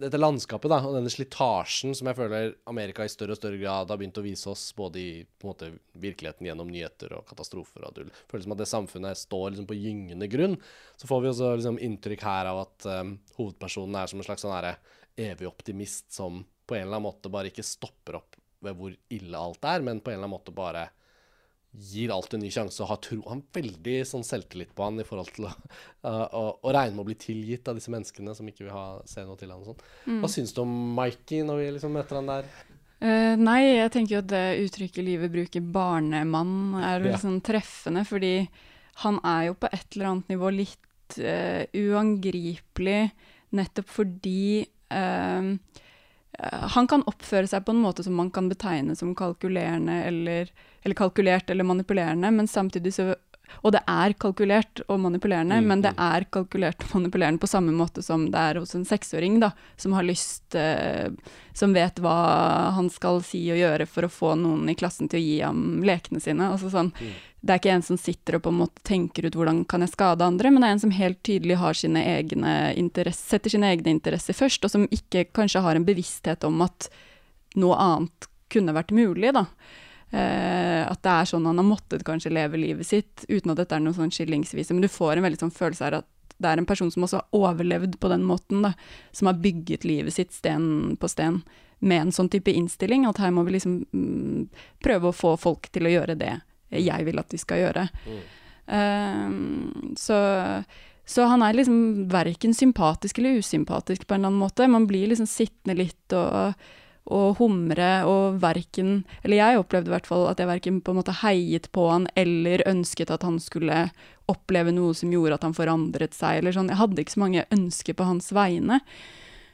Dette landskapet, da, og denne slitasjen som jeg føler Amerika i større og større grad har begynt å vise oss, både i måte virkeligheten gjennom nyheter og katastrofer og dull. Føles som at det samfunnet står liksom på gyngende grunn. Så får vi også liksom inntrykk her av at um, hovedpersonen er som en slags sånn herre evig optimist som på en eller annen måte bare ikke stopper opp ved hvor ille alt er, men på en eller annen måte bare gir alt en ny sjanse og har tro Han har veldig sånn selvtillit på han i forhold til å, uh, å, å regne med å bli tilgitt av disse menneskene som ikke vil ha, se noe til han og sånn. Mm. Hva syns du om Mikey når vi liksom møter han der? Uh, nei, jeg tenker jo at det uttrykket livet bruker, barnemann, er jo Ja. sånn treffende, fordi han er jo på et eller annet nivå litt uh, uangripelig, nettopp fordi eh, han kan oppføre seg på en måte som man kan betegne som kalkulerende eller, eller kalkulert eller manipulerende, men samtidig så Og det er kalkulert og manipulerende, Mm, men det mm. er kalkulert og manipulerende på samme måte som det er hos en seksåring, da, som har lyst eh, Som vet hva han skal si og gjøre for å få noen i klassen til å gi ham lekene sine. Altså sånn, Mm. Det er ikke en som sitter og på en måte tenker ut hvordan kan jeg skade andre, men det er en som helt tydelig har sine egne setter sine egne interesser først, og som ikke kanskje har en bevissthet om at noe annet kunne vært mulig, da. Eh, at det er sånn han har måttet kanskje leve livet sitt, uten at dette er noe sånn skillingsvise. Men du får en veldig sånn følelse av at det er en person som også har overlevd på den måten, da. Som har bygget livet sitt sten på sten med en sånn type innstilling. At her må vi liksom mm, prøve å få folk til å gjøre det jeg vil at de skal gjøre. Mm. Eh, så så han er liksom verken sympatisk eller usympatisk på en eller annen måte. Man blir liksom sittende litt og, og humre og verken Eller jeg opplevde i hvert fall at jeg verken på en måte heiet på han eller ønsket at han skulle oppleve noe som gjorde at han forandret seg, eller sånn. Jeg hadde ikke så mange ønsker på hans vegne.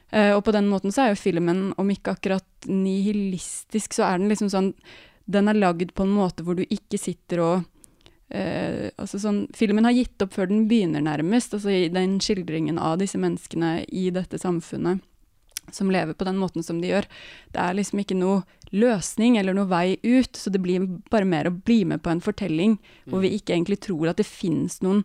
Uh, og på den måten så er jo filmen, om ikke akkurat nihilistisk, så er den liksom sånn Den er lagd på en måte hvor du ikke sitter og Uh, altså sånn, filmen har gitt opp før den begynner, nærmest. altså i Den skildringen av disse menneskene i dette samfunnet som lever på den måten som de gjør. Det er liksom ikke noe løsning eller noe vei ut, så det blir bare mer å bli med på en fortelling hvor vi ikke egentlig tror at det finnes noen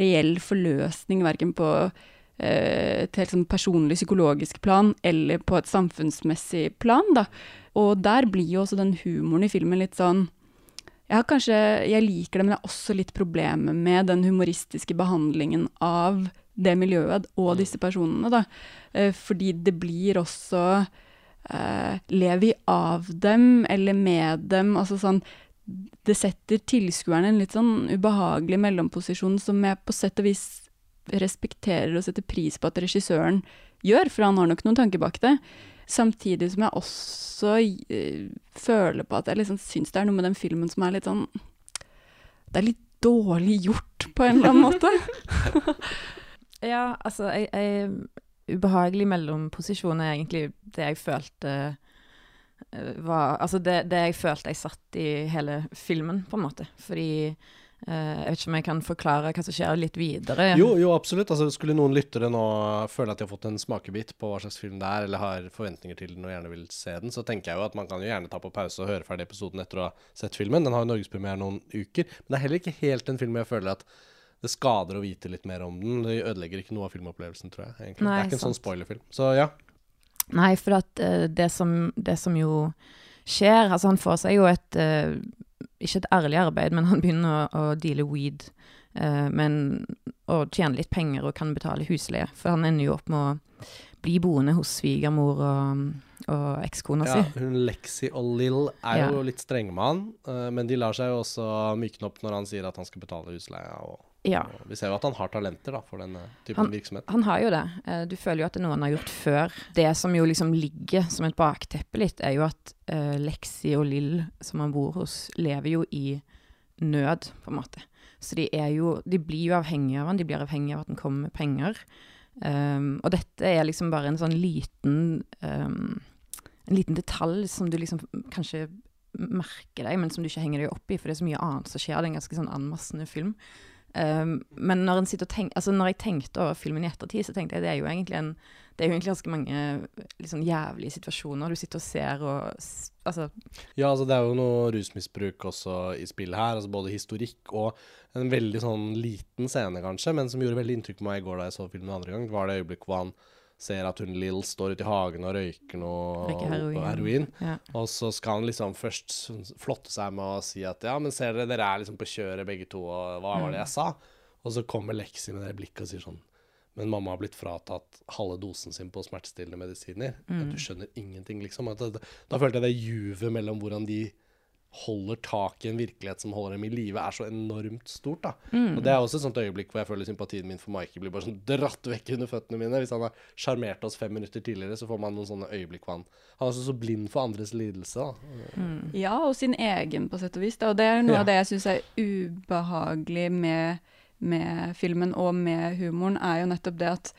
reell forløsning, verken på eh, et helt sånn personlig psykologisk plan eller på et samfunnsmessig plan, da. Og der blir jo også den humoren i filmen litt sånn jeg har kanskje, jeg liker det, men det er også litt problemer med den humoristiske behandlingen av det miljøet og disse personene, da. Eh, fordi det blir også eh, Lever vi av dem eller med dem? Altså sånn Det setter tilskueren i en litt sånn ubehagelig mellomposisjon som jeg på sett og vis respekterer og setter pris på at regissøren gjør, for han har nok noen tanker bak det. Samtidig som jeg også uh, føler på at jeg liksom syns det er noe med den filmen som er litt sånn Det er litt dårlig gjort, på en eller annen måte. Ja, altså, jeg, jeg Ubehagelig mellomposisjon er egentlig det jeg følte eh, var Altså det, det jeg følte jeg satt i hele filmen, på en måte. Fordi eh, Jeg vet ikke om jeg kan forklare hva som skjer litt videre. Jo, jo, absolutt. Altså, skulle noen lyttere nå føle at de har fått en smakebit på hva slags film det er, eller har forventninger til den og gjerne vil se den, så tenker jeg jo at man kan jo gjerne ta på pause og høre ferdig episoden etter å ha sett filmen. Den har jo norgespremiere noen uker. Men det er heller ikke helt en film jeg føler at det skader å vite litt mer om den. Det ødelegger ikke noe av filmopplevelsen, tror jeg. egentlig. Nei, det er ikke en sånn spoilerfilm. Så ja. Nei, for at uh, det, som, det som jo skjer Altså, han får seg jo et uh, Ikke et ærlig arbeid, men han begynner å, å deale weed. Uh, men å tjene litt penger og kan betale husleie. For han ender jo opp med å bli boende hos svigermor og, og ekskona ja. si. Hun Lexi og Lill er jo litt strenge med han, men de lar seg jo også mykne opp når han sier at han skal betale husleia. Og, Ja. vi ser jo at han har talenter da, for denne typen Han- virksomhet. Han har jo det. Eh, Du føler jo at det er noe han har gjort før. Det som jo liksom ligger som et bakteppe litt, er jo at uh, Lexi og Lill, som han bor hos, lever jo i nød, på en måte. Så de er jo De blir jo avhengige av han, de blir avhengige av at han kommer med penger. Um, og dette er liksom bare en sånn liten um, En liten detalj som du liksom kanskje merker deg, men som du ikke henger deg opp i, for det er så mye annet som skjer. Det er en ganske sånn anmassende film. Um, men når, tenk, altså når jeg tenkte over filmen i ettertid, så tenkte jeg det er jo egentlig en det er jo egentlig ganske mange liksom jævlige situasjoner du sitter og ser og Altså Ja, altså det er jo noe rusmisbruk også i spillet her. altså Både historikk og en veldig sånn liten scene, kanskje, men som gjorde veldig inntrykk på meg i går da jeg så filmen andre gang. Var det øyeblikket hvor han ser at hun Lill står ute i hagen og røyker noe heroin. og heroin. Ja. Og så skal han liksom først flotte seg med å si at ja, men ser dere, dere er liksom på kjøret begge to, og hva var det jeg sa? Og så kommer Lexi med det blikket og sier sånn Men mamma har blitt fratatt halve dosen sin på smertestillende medisiner. Mm. du skjønner ingenting, liksom. Da, da følte jeg det juvet mellom hvordan de holder tak i en virkelighet som holder dem i live, er så enormt stort. da. Og Det er også et sånt øyeblikk hvor jeg føler sympatien min for Mikey blir bare sånn dratt vekk under føttene mine. Hvis han har sjarmert oss fem minutter tidligere, så får man noen sånne øyeblikk hvor han Han er også så blind for andres lidelse. da. Ja, og sin egen, på sett og vis. Da. Og det er noe Ja. av det jeg syns er ubehagelig med, med filmen og med humoren, er jo nettopp det at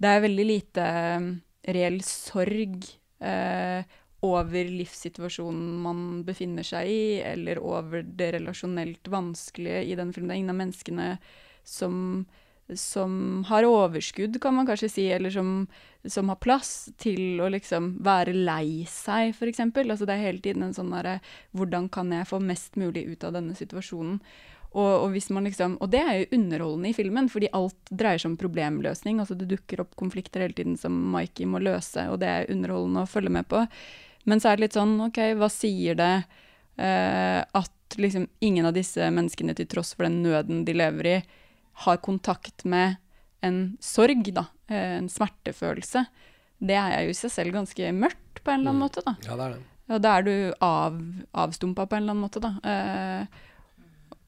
det er veldig lite um, reell sorg eh, over livssituasjonen man befinner seg i, eller over det relasjonelt vanskelige i den filmen. Det er ingen av menneskene som som har overskudd, kan man kanskje si, eller som, som har plass til å liksom være lei seg, f.eks. Altså det er hele tiden en sånn derre Hvordan kan jeg få mest mulig ut av denne situasjonen? Og, og, liksom, og det er jo underholdende i filmen, fordi alt dreier seg om problemløsning. altså Det dukker opp konflikter hele tiden som Mikey må løse, og det er underholdende å følge med på. Men så er det litt sånn, OK, hva sier det eh, at liksom ingen av disse menneskene, til tross for den nøden de lever i, har kontakt med en sorg, da, eh, en smertefølelse. Det er jo i seg selv ganske mørkt på en eller annen Mm. måte, da. Ja, det er det. Og da er du av, avstumpa på en eller annen måte, da. Eh,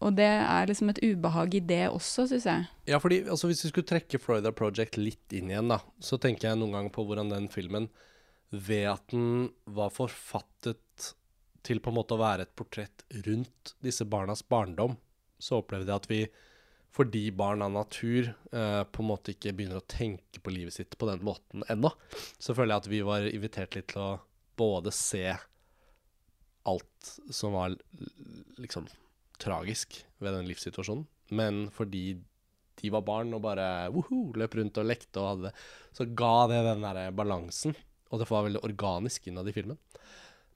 og det er liksom et ubehag i det også, syns jeg. Ja, fordi altså, Hvis vi skulle trekke Florida Project litt inn igjen, da, så tenker jeg noen ganger på hvordan den filmen, ved at den var forfattet til på en måte å være et portrett rundt disse barnas barndom, så opplevde jeg at vi, fordi barn av natur eh, på en måte ikke begynner å tenke på livet sitt på den måten ennå, så føler jeg at vi var invitert litt til å både se alt som var liksom tragisk ved den livssituasjonen, men fordi de var barn og bare woho, løp rundt og lekte og hadde det, så ga det den der balansen, og det var veldig organisk innad i filmen.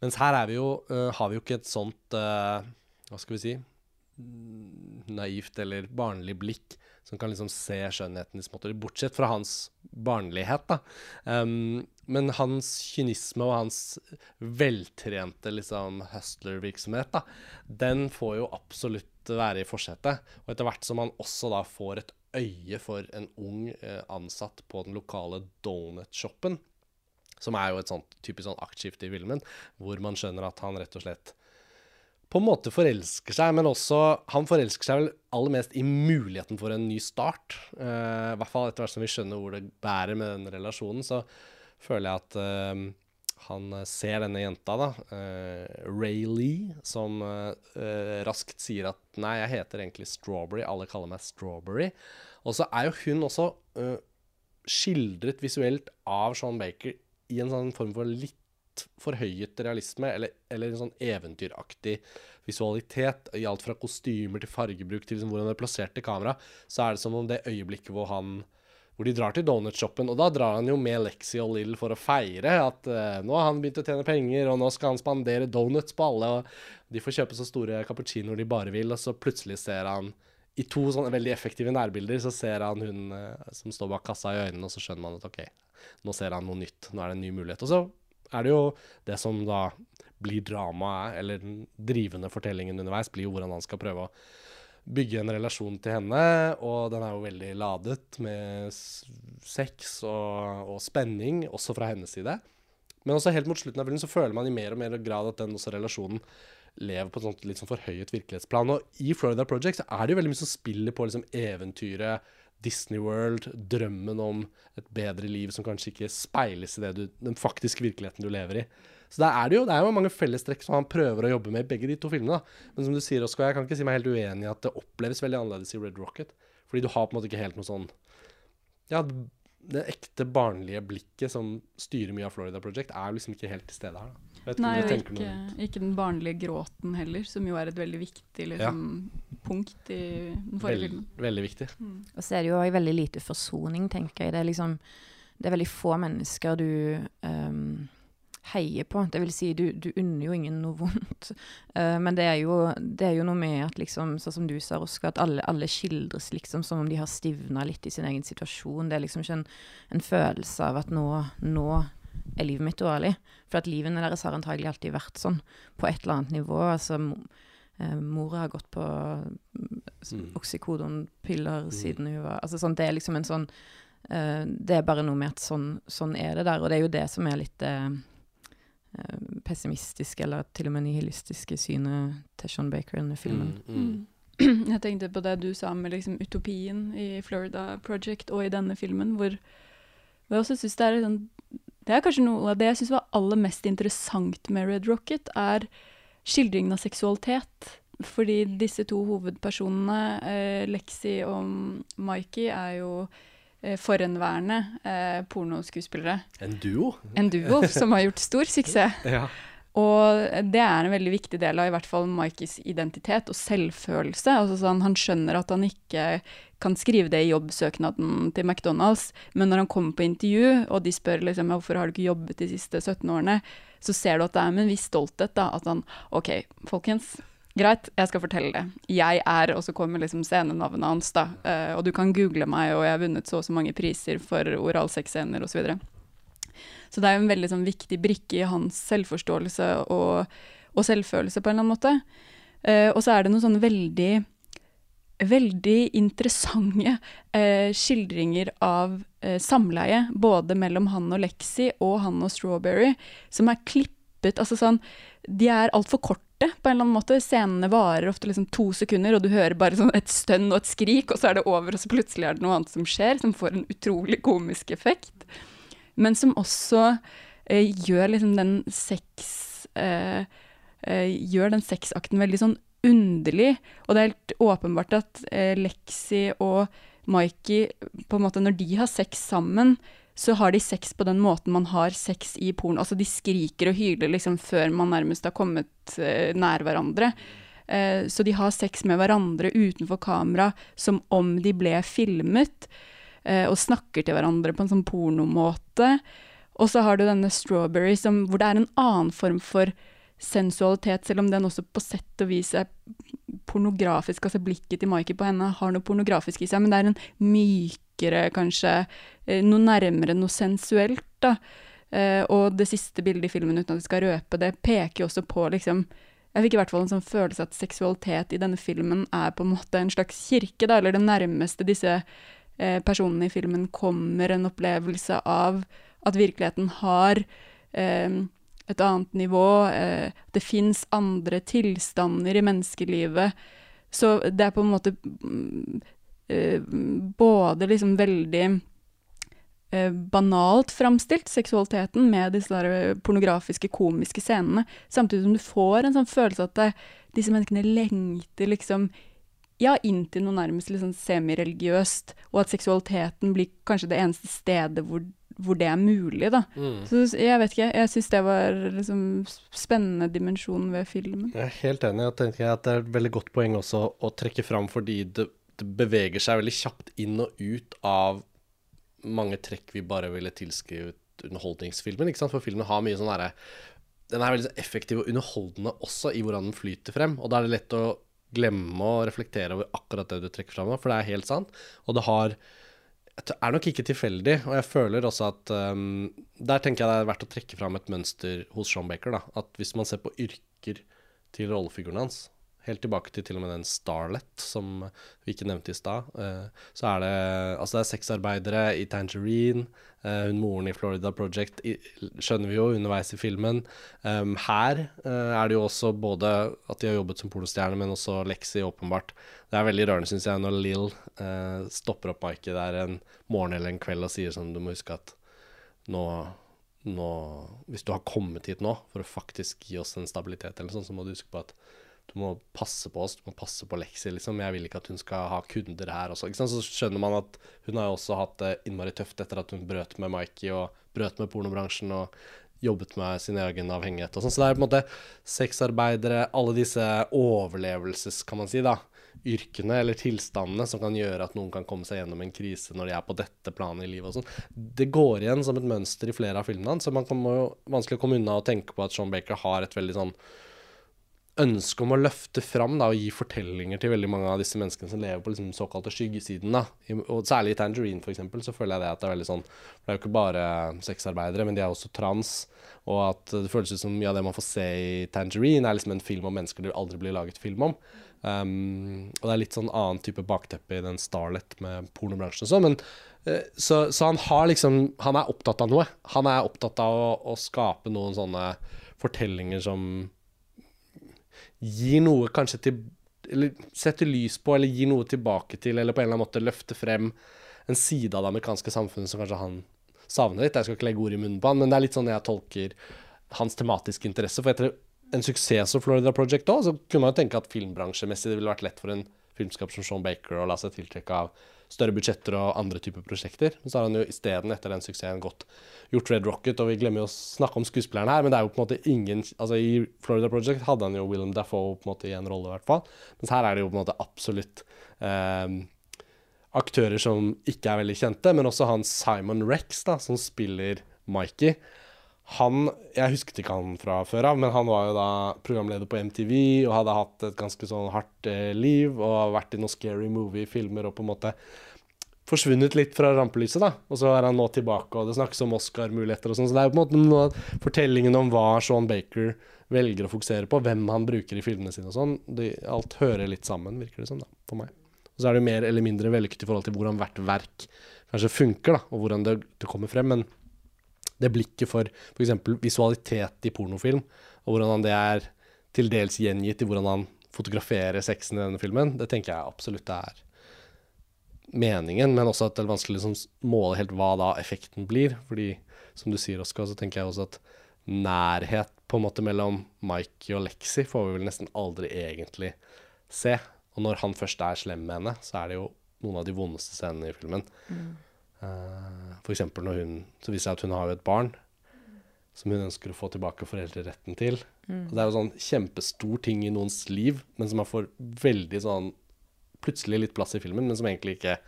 Mens her er vi jo, uh, har vi jo ikke et sånt, uh, hva skal vi si, naivt eller barnlig blikk som kan liksom se skjønnheten i småtteri, bortsett fra hans barnlighet, da. Um, men hans kynisme og hans veltrente liksom hustler-virksomhet, da, den får jo absolutt være i forsetet. Og etter hvert som han også da får et øye for en ung eh, ansatt på den lokale donut-shoppen, som er jo et sånt typisk sånn aktskifte i filmen, hvor man skjønner at han rett og slett på en måte forelsker seg, men også Han forelsker seg vel aller mest i muligheten for en ny start. Uh, I hvert fall etter hvert som vi skjønner hvor det bærer med den relasjonen, så føler jeg at uh, han ser denne jenta, da, uh, Ray Lee, som uh, raskt sier at nei, jeg heter egentlig Strawberry, alle kaller meg Strawberry. Og så er jo hun også uh, skildret visuelt av Sean Baker i en sånn form for litt forhøyet realisme, eller, eller en sånn eventyraktig visualitet. I alt fra kostymer til fargebruk til liksom hvordan det er plassert i kamera, så er det som om det øyeblikket hvor han hvor de drar til donutshoppen, og da drar han jo med Lexi og Lill for å feire at uh, nå har han begynt å tjene penger, og nå skal han spandere donuts på alle, og de får kjøpe så store cappuccinoer de bare vil, og så plutselig ser han i to sånne veldig effektive nærbilder så ser han hun uh, som står bak kassa i øynene, og så skjønner man at OK, nå ser han noe nytt, nå er det en ny mulighet. Og så er det jo det som da blir dramaet, eller den drivende fortellingen underveis, blir jo hvordan han skal prøve å bygge en relasjon til henne, og den er jo veldig ladet med sex og, og spenning, også fra hennes side. Men også helt mot slutten av filmen så føler man i mer og mer grad at den også relasjonen lever på et sånt litt sånn forhøyet virkelighetsplan. Og i Florida Project så er det jo veldig mye som spiller på liksom eventyret, Disney World, drømmen om et bedre liv som kanskje ikke speiles i du, den faktiske virkeligheten du lever i. Så der er det jo det er jo mange fellestrekk som han prøver å jobbe med i begge de to filmene. da. Men som du sier, Oskar, jeg kan ikke si meg helt uenig i at det oppleves veldig annerledes i Red Rocket. Fordi du har på en måte ikke helt noe sånn Ja, det ekte barnlige blikket som styrer mye av Florida Project, er liksom ikke helt til stede her. da. Nei, og ikke, ikke den barnlige gråten heller, som jo er et veldig viktig liksom, punkt i den forrige Vel- filmen. Veldig viktig. Og så er det jo også veldig lite forsoning, tenker jeg. Det er liksom Det er veldig få mennesker du um, heier på. Det vil si, du, du unner jo ingen noe vondt. Uh, men det er, jo, det er jo noe med at liksom, sånn som du sa, Oskar, at alle, alle skildres liksom som om de har stivna litt i sin egen situasjon. Det er liksom ikke en, en følelse av at nå, nå er livet mitt dårlig. For at livene deres har antagelig alltid vært sånn, på et eller annet nivå. Altså, eh, mora har gått på Mm. oksykodonpiller siden hun var Altså sånn, det er liksom en sånn uh, Det er bare noe med at sånn, sånn er det der, og det er jo det som er litt eh, eh, pessimistiske, eller til og med nihilistiske synet til Sean Baker i denne filmen. Mm, mm. Jeg tenkte på det du sa med liksom utopien i Florida Project og i denne filmen, hvor jeg også synes det er sånn Det er kanskje noe av det jeg syns var aller mest interessant med Red Rocket, er skildringen av seksualitet. Fordi disse to hovedpersonene, eh, Lexi og Mikey, er jo eh, forhenværende eh, pornoskuespillere. En duo? En duo som har gjort stor suksess. Ja. Og det er en veldig viktig del av i hvert fall Mikeys identitet og selvfølelse. Altså sånn, han skjønner at han ikke kan skrive det i jobbsøknaden til McDonald's, men når han kommer på intervju, og de spør liksom, «Ja, hvorfor har du ikke jobbet de siste 17 årene, så ser du at det er med en viss stolthet da, at han OK, folkens. Greit, jeg skal fortelle det. Jeg er Og så kommer liksom scenenavnet hans, da. eh, og du kan google meg, og jeg har vunnet så og så mange priser for oralsexscener osv. Så, det er jo en veldig sånn, viktig brikke i hans selvforståelse og, og selvfølelse, på en eller annen måte. Uh, og så er det noen sånne veldig Veldig interessante uh, skildringer av uh, samleie, både mellom han og Lexi og han og Strawberry, som er klippet Altså sånn De er altfor korte, på en eller annen måte. Scenene varer ofte liksom to sekunder, og du hører bare sånn et stønn og et skrik, og så er det over, og så plutselig er det noe annet som skjer, som får en utrolig komisk effekt. Men som også eh, gjør liksom den sex eh, eh, Gjør den sexakten veldig sånn underlig. Og det er helt åpenbart at eh, Lexi og Mikey, på en måte når de har sex sammen, så har de sex på den måten man har sex i porno. Altså de skriker og hyler liksom før man nærmest har kommet eh, nær hverandre. Eh, så de har sex med hverandre utenfor kamera som om de ble filmet, og snakker til hverandre på en sånn pornomåte. Og så har du denne Strawberry som, hvor det er en annen form for sensualitet, selv om den også på sett og vis er pornografisk. Altså blikket til Mikey på henne har noe pornografisk i seg, men det er en mykere, kanskje, eh, noe nærmere noe sensuelt, da. Eh, og det siste bildet i filmen, uten at vi skal røpe det, peker jo også på liksom Jeg fikk i hvert fall en sånn følelse at seksualitet i denne filmen er på en måte en slags kirke, da, eller det nærmeste disse eh, personene i filmen kommer en opplevelse av at virkeligheten har eh, et annet nivå, eh, det fins andre tilstander i menneskelivet. Så det er på en måte mm, eh, både liksom veldig eh, banalt framstilt, seksualiteten, med disse der eh, pornografiske, komiske scenene, samtidig som du får en sånn følelse at det, disse menneskene lengter liksom ja, inn til noe nærmest liksom semireligiøst, og at seksualiteten blir kanskje det eneste stedet hvor, hvor det er mulig, da. Mm. Så jeg vet ikke, jeg syns det var liksom spennende dimensjon ved filmen. Jeg er helt enig. Jeg tenker at det er et veldig godt poeng også å trekke fram fordi det, det beveger seg veldig kjapt inn og ut av mange trekk vi bare ville tilskrevet underholdningsfilmen. ikke sant? For filmen har mye sånn derre Den er veldig effektiv og underholdende også i hvordan den flyter frem. Og da er det lett å glemme å reflektere over akkurat det du trekker fram nå, for det er helt sant. Og det har det er nok ikke tilfeldig, og jeg føler også at um, Der tenker jeg det er verdt å trekke fram et mønster hos Sean Baker. da, At hvis man ser på yrker til rollefiguren hans, helt tilbake til til og med den Starlet som vi ikke nevnte i stad, eh, så er det altså det er sexarbeidere i Tangerine, eh, hun moren i Florida Project skjønner vi jo underveis i filmen. Um, her eh, er det jo også både at de har jobbet som pornostjerne, men også Lexi, åpenbart. Det er veldig rørende, syns jeg, når Lill stopper opp Mikey der en morgen eller en kveld og sier sånn Du må huske at nå, nå Hvis du har kommet hit nå for å faktisk gi oss en stabilitet, eller sånn, så må du huske på at må passe på oss, du må passe på Lexi, liksom. Jeg vil ikke at hun skal ha kunder her også. Så skjønner man at hun har jo også hatt det innmari tøft etter at hun brøt med Mikey og brøt med pornobransjen og jobbet med sin egen avhengighet og sånn. Så det er på en måte sexarbeidere, alle disse overlevelses, kan man si, da, yrkene eller tilstandene som kan gjøre at noen kan komme seg gjennom en krise når de er på dette planet i livet og sånn. Det går igjen som et mønster i flere av filmene hans, så man må jo vanskelig komme unna å tenke på at Sean Baker har et veldig sånn ønske om å løfte fram da, og gi fortellinger til veldig mange av disse menneskene som lever på liksom, såkalte skyggesiden. Da. Og særlig i Tangerine, for eksempel, så føler jeg det at det er veldig sånn Det er jo ikke bare sexarbeidere, men de er også trans. Og at det føles ut som mye av det man får se i Tangerine, er liksom en film om mennesker det aldri blir laget film om. Um, og det er litt sånn annen type bakteppe i den Starlet med pornobransjen og sånn. Men uh, så, så, han har liksom Han er opptatt av noe. Han er opptatt av å, å skape noen sånne fortellinger som gir noe kanskje til Eller setter lys på, eller gir noe tilbake til, eller på en eller annen måte løfter frem en side av det amerikanske samfunnet som kanskje han savner litt. Jeg skal ikke legge ord i munnen på han, men det er litt sånn jeg tolker hans tematiske interesse. For etter en suksess som Florida Project òg, så kunne man jo tenke at filmbransjemessig det ville vært lett for en filmskaper som Sean Baker å la seg tiltrekke av større budsjetter og andre typer prosjekter. Men så har han jo isteden, etter den suksessen, gått gjort Red Rocket, og vi glemmer jo å snakke om skuespilleren her, men det er jo på en måte ingen Altså I Florida Project hadde han jo Willem Dafoe på en måte i en rolle, i hvert fall. Mens her er det jo på en måte absolutt eh, aktører som ikke er veldig kjente, men også han Simon Rex, da, som spiller Mikey. Han Jeg husket ikke han fra før av, men han var jo da programleder på MTV og hadde hatt et ganske sånn hardt eh, liv og vært i noen scary movie-filmer og på en måte forsvunnet litt fra rampelyset, da. Og så er han nå tilbake, og det snakkes om Oscar-muligheter og sånn. Så det er jo på en måte noe fortellingen om hva Sean Baker velger å fokusere på, hvem han bruker i filmene sine og sånn. alt hører litt sammen, virker det som, da, for meg. Og så er det jo mer eller mindre vellykket i forhold til hvordan hvert verk kanskje funker, da, og hvordan det, det kommer frem. Men det blikket for f.eks. visualitet i pornofilm, og hvordan det er til dels gjengitt i hvordan han fotograferer sexen i denne filmen, det tenker jeg absolutt er meningen, men også at det er vanskelig å liksom måle helt hva da effekten blir. Fordi som du sier, Oskar, så tenker jeg også at nærhet på en måte mellom Mikey og Lexi får vi vel nesten aldri egentlig se. Og når han først er slem med henne, så er det jo noen av de vondeste scenene i filmen. Mm. Uh, for eksempel når hun Så viser det seg at hun har jo et barn som hun ønsker å få tilbake foreldreretten til. Mm. Og det er jo sånn kjempestor ting i noens liv, men som man får veldig sånn plutselig litt plass i filmen, men som egentlig ikke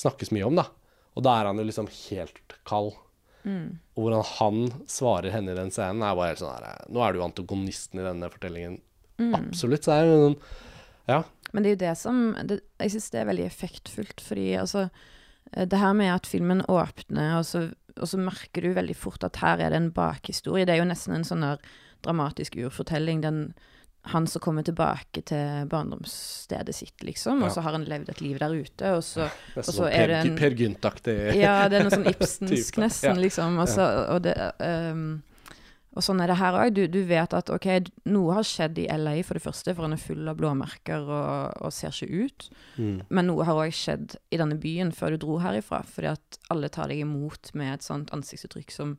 snakkes mye om, da. Og da er han jo liksom helt kald. Mm. Og hvordan han svarer henne i den scenen, er bare helt sånn her Nå er du jo antagonisten i denne fortellingen. Mm. Absolutt. Så er det jo noen Ja. Men det er jo det som det, Jeg syns det er veldig effektfullt, fordi altså eh, Det her med at filmen åpner, og så, og så merker du veldig fort at her er det en bakhistorie. Det er jo nesten en sånn dramatisk urfortelling. Den han som kommer tilbake til barndomsstedet sitt, liksom, og så har han levd et liv der ute, og så, og så er det en Per Gynt-aktig Ja, det er noe sånn Ibsensk nesten, liksom. Og, så, og, det, um, og, sånn er det her òg. Du, du, vet at OK, noe har skjedd i LA, for det første, for han er full av blåmerker og, og ser ikke ut. Mm. Men noe har òg skjedd i denne byen før du dro herifra, fordi at alle tar deg imot med et sånt ansiktsuttrykk som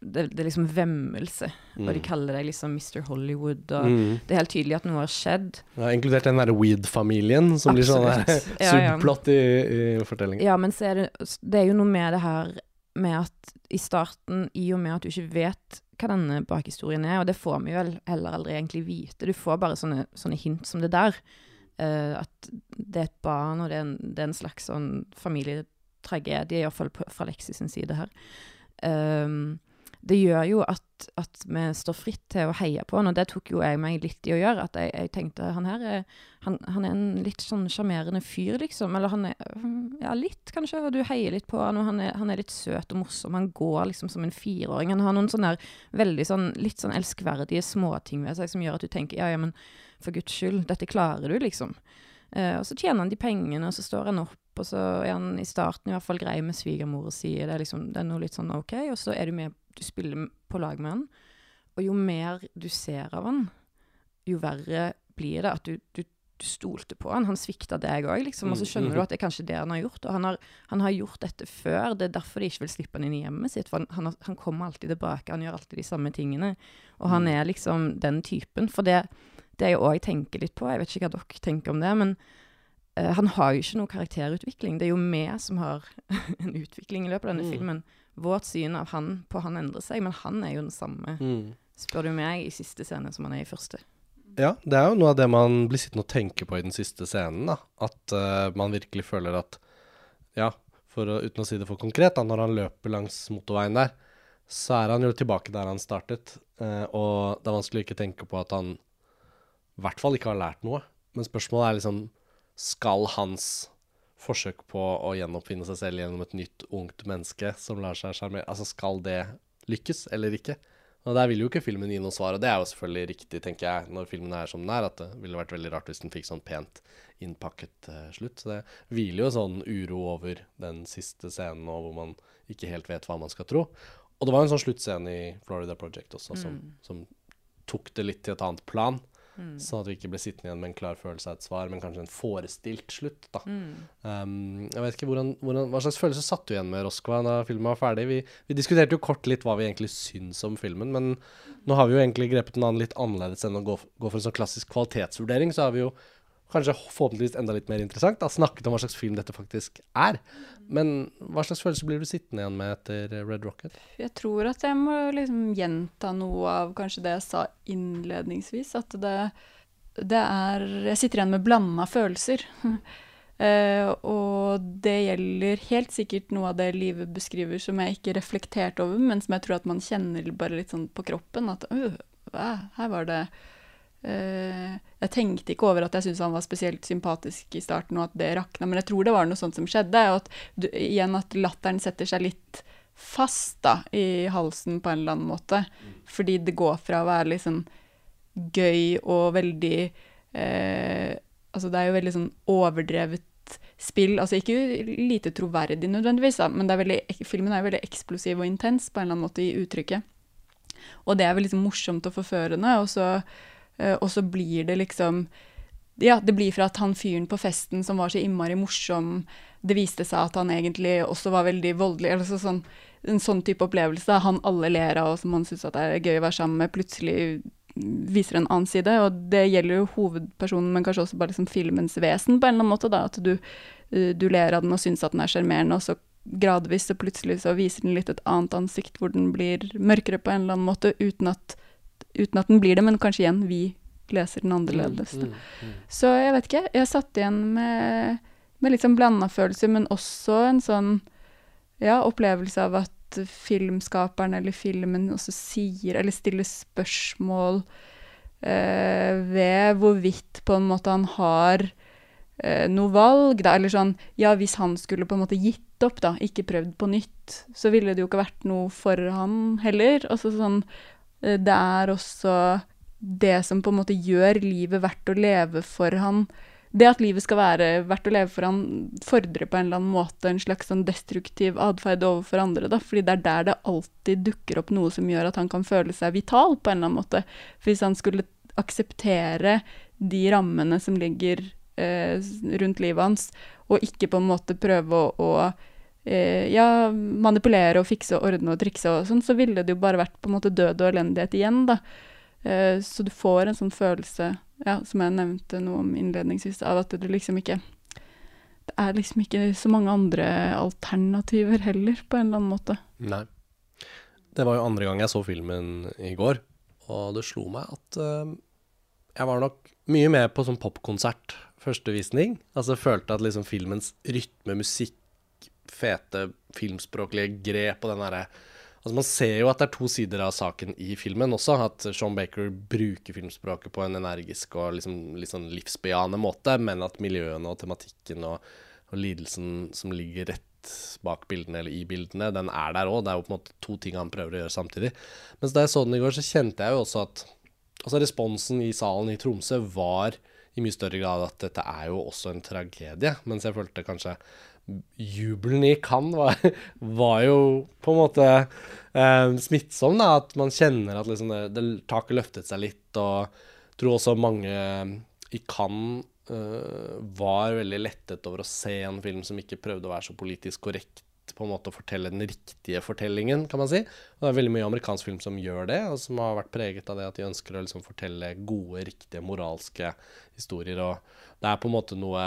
det, det, er liksom vemmelse. Mm. Og de mm. kaller deg liksom Mr. Hollywood. Og mm. Det er helt tydelig at noe har skjedd. Ja, inkludert den derre Weed-familien, som Absolutt. blir sånn ja, subplott i, i fortellingen. Ja, men er det, det er jo noe med det her med at i starten, i og med at du ikke vet hva denne bakhistorien er, og det får vi vel heller aldri egentlig vite, du får bare sånne, sånne hint som det der. Uh, at det er et barn, og det er en, det er en slags sånn familietragedie, iallfall fra Lexis sin side her. Um, det gjør jo at, at, vi står fritt til å heie på han, og det tok jo jeg meg litt i å gjøre. At jeg, jeg tenkte han her er, han, han er en litt sånn sjarmerende fyr, liksom. Eller han er Ja, litt, kanskje. Og du heier litt på han, og han er, han er litt søt og morsom. Han går liksom som en fireåring. Han har noen sånne veldig sånn litt sånn elskverdige småting ved seg som gjør at du tenker ja, ja, men for guds skyld, dette klarer du, liksom. Uh, og så tjener han de pengene, og så står han opp, og så er han i starten i hvert fall grei med svigermor og sier det, liksom, det er noe litt sånn OK, og så er du med du spiller på lag med han. Og jo mer du ser av han, jo verre blir det. At du, du du stolte på han. Han svikta deg òg, liksom. Og så skjønner du at det er kanskje det han har gjort. Og han har, han har gjort dette før. Det er derfor de ikke vil slippe han inn i hjemmet sitt. For han, han, han kommer alltid tilbake. Han gjør alltid de samme tingene. Og han er liksom den typen. For det, det jeg òg tenker litt på, jeg vet ikke hva dere tenker om det, men uh, han har jo ikke noe karakterutvikling. Det er jo vi som har en utvikling i løpet av denne Mm. filmen. Vårt syn av han på han endrer seg, men han er jo den samme, Mm. spør du meg, i siste scene som han er i første. Ja, det er jo noe av det man blir sittende og tenke på i den siste scenen, da. At uh, man virkelig føler at Ja, for uten å si det for konkret, da, når han løper langs motorveien der, så er han jo tilbake der han startet. Uh, og det er vanskelig å ikke tenke på at han i hvert fall ikke har lært noe. Men spørsmålet er liksom Skal hans forsøk på å gjenoppfinne seg selv gjennom et nytt, ungt menneske som lar seg sjarmere Altså, skal det lykkes eller ikke? Og der vil jo ikke filmen gi noe svar, og det er jo selvfølgelig riktig, tenker jeg, når filmen er som den er, at det ville vært veldig rart hvis den fikk sånn pent innpakket uh, slutt. Så det hviler jo sånn uro over den siste scenen nå, hvor man ikke helt vet hva man skal tro. Og det var en sånn sluttscene i Florida Project også, som, som tok det litt til et annet plan. Sånn at vi ikke ble sittende igjen med en klar følelse av et svar, men kanskje en forestilt slutt. da. Um, jeg vet ikke hvordan, hvordan, Hva slags følelse satt du igjen med Roskva da filmen var ferdig? Vi, vi diskuterte jo kort litt hva vi egentlig syns om filmen, men nå har vi jo egentlig grepet den an litt annerledes enn å gå, gå for en sånn klassisk kvalitetsvurdering. Så har vi jo kanskje forhåpentligvis enda litt mer interessant da, snakket om hva slags film dette faktisk er. Men hva slags følelse blir du sittende igjen med etter Red Rocket? Jeg tror at jeg må liksom gjenta noe av kanskje det jeg sa innledningsvis. At det, det er Jeg sitter igjen med blanda følelser. uh, og det gjelder helt sikkert noe av det livet beskriver som jeg ikke reflekterte over, men som jeg tror at man kjenner bare litt sånn på kroppen. At uh, her var det Jeg tenkte ikke over at jeg syntes han var spesielt sympatisk i starten, og at det rakna, men jeg tror det var noe sånt som skjedde. Og at du, igjen at latteren setter seg litt fast da, i halsen på en eller annen måte. Fordi det går fra å være litt sånn gøy og veldig eh, Altså det er jo veldig sånn overdrevet spill. Altså ikke lite troverdig nødvendigvis, da, men det er veldig, filmen er jo veldig eksplosiv og intens på en eller annen måte i uttrykket. Og det er veldig liksom morsomt og forførende, og så, eh, og så blir det liksom Ja, det blir fra at han fyren på festen som var så innmari morsom, det viste seg at han egentlig også var veldig voldelig. eller så sånn, En sånn type opplevelse. Han alle ler av, og som han syns er gøy å være sammen med, plutselig viser en annen side. Og det gjelder jo hovedpersonen, men kanskje også bare liksom filmens vesen, på en eller annen måte. da, At du, eh, du ler av den og syns at den er sjarmerende, og så gradvis så plutselig så viser den litt et annet ansikt, hvor den blir mørkere på en eller annen måte, uten at, uten at den blir det, men kanskje igjen vi leser den annerledes. Mm, Mm, mm. Så jeg vet ikke. Jeg satt igjen med, med litt sånn blanda følelser, men også en sånn ja, opplevelse av at filmskaperen eller filmen også sier, eller stiller spørsmål eh, ved hvorvidt på en måte han har eh, noe valg, da. Eller sånn Ja, hvis han skulle på en måte gitt opp, da, ikke prøvd på nytt, så ville det jo ikke vært noe for han heller. Altså sånn Det er også det som på en måte gjør livet verdt å leve for han. Det at livet skal være verdt å leve for han, fordrer på en eller annen måte en slags sånn destruktiv atferd overfor andre, da, fordi det er der det alltid dukker opp noe som gjør at han kan føle seg vital på en eller annen måte. For hvis han skulle akseptere de rammene som ligger eh, rundt livet hans, og ikke på en måte prøve å, å eh, ja, manipulere og fikse og ordne og trikse og sånn, så ville det jo bare vært på en måte død og elendighet igjen, da. Eh, så du får en sånn følelse, ja, som jeg nevnte noe om innledningsvis, av at det liksom ikke Det er liksom ikke så mange andre alternativer heller, på en eller annen måte. Nei. Det var jo andre gang jeg så filmen i går, og det slo meg at eh, jeg var nok mye med på sånn popkonsert første visning. Altså følte at liksom filmens rytme, musikk, fete filmspråklige grep og den derre Altså Man ser jo at det er to sider av saken i filmen også. At Sean Baker bruker filmspråket på en energisk og liksom, sånn livsbejaende måte, men at miljøene og tematikken og, og lidelsen som ligger rett bak bildene eller i bildene, den er der òg. Det er jo på en måte to ting han prøver å gjøre samtidig. Mens da jeg så den i går, så kjente jeg jo også at altså responsen i salen i Tromsø var i mye større grad at dette er jo også en tragedie. Mens jeg følte kanskje jubelen i Cannes var, var jo på en måte eh, smittsom, da. At man kjenner at liksom det, det taket løftet seg litt. Og jeg tror også mange i Cannes eh, var veldig lettet over å se en film som ikke prøvde å være så politisk korrekt på en måte å fortelle den riktige fortellingen, kan man si. Og det er veldig mye amerikansk film som gjør det, og som har vært preget av det at de ønsker å liksom fortelle gode, riktige, moralske historier. Og det er på en måte noe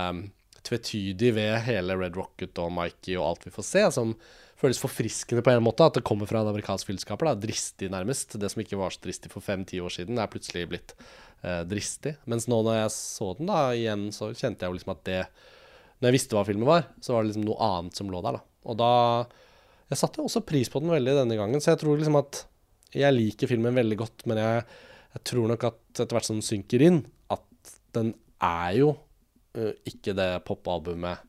tvetydig ved hele Red Rocket og Mikey og alt vi får se, som føles forfriskende på en måte. At det kommer fra en amerikansk filmskaper. Dristig, nærmest. Det som ikke var så dristig for fem-ti år siden, er plutselig blitt eh, dristig. Mens nå når jeg så den da igjen, så kjente jeg jo liksom at det Når jeg visste hva filmen var, så var det liksom noe annet som lå der, da. Og da Jeg satte også pris på den veldig denne gangen, så jeg tror liksom at jeg liker filmen veldig godt, men jeg, jeg tror nok at etter hvert som den synker inn, at den er jo uh, ikke det popalbumet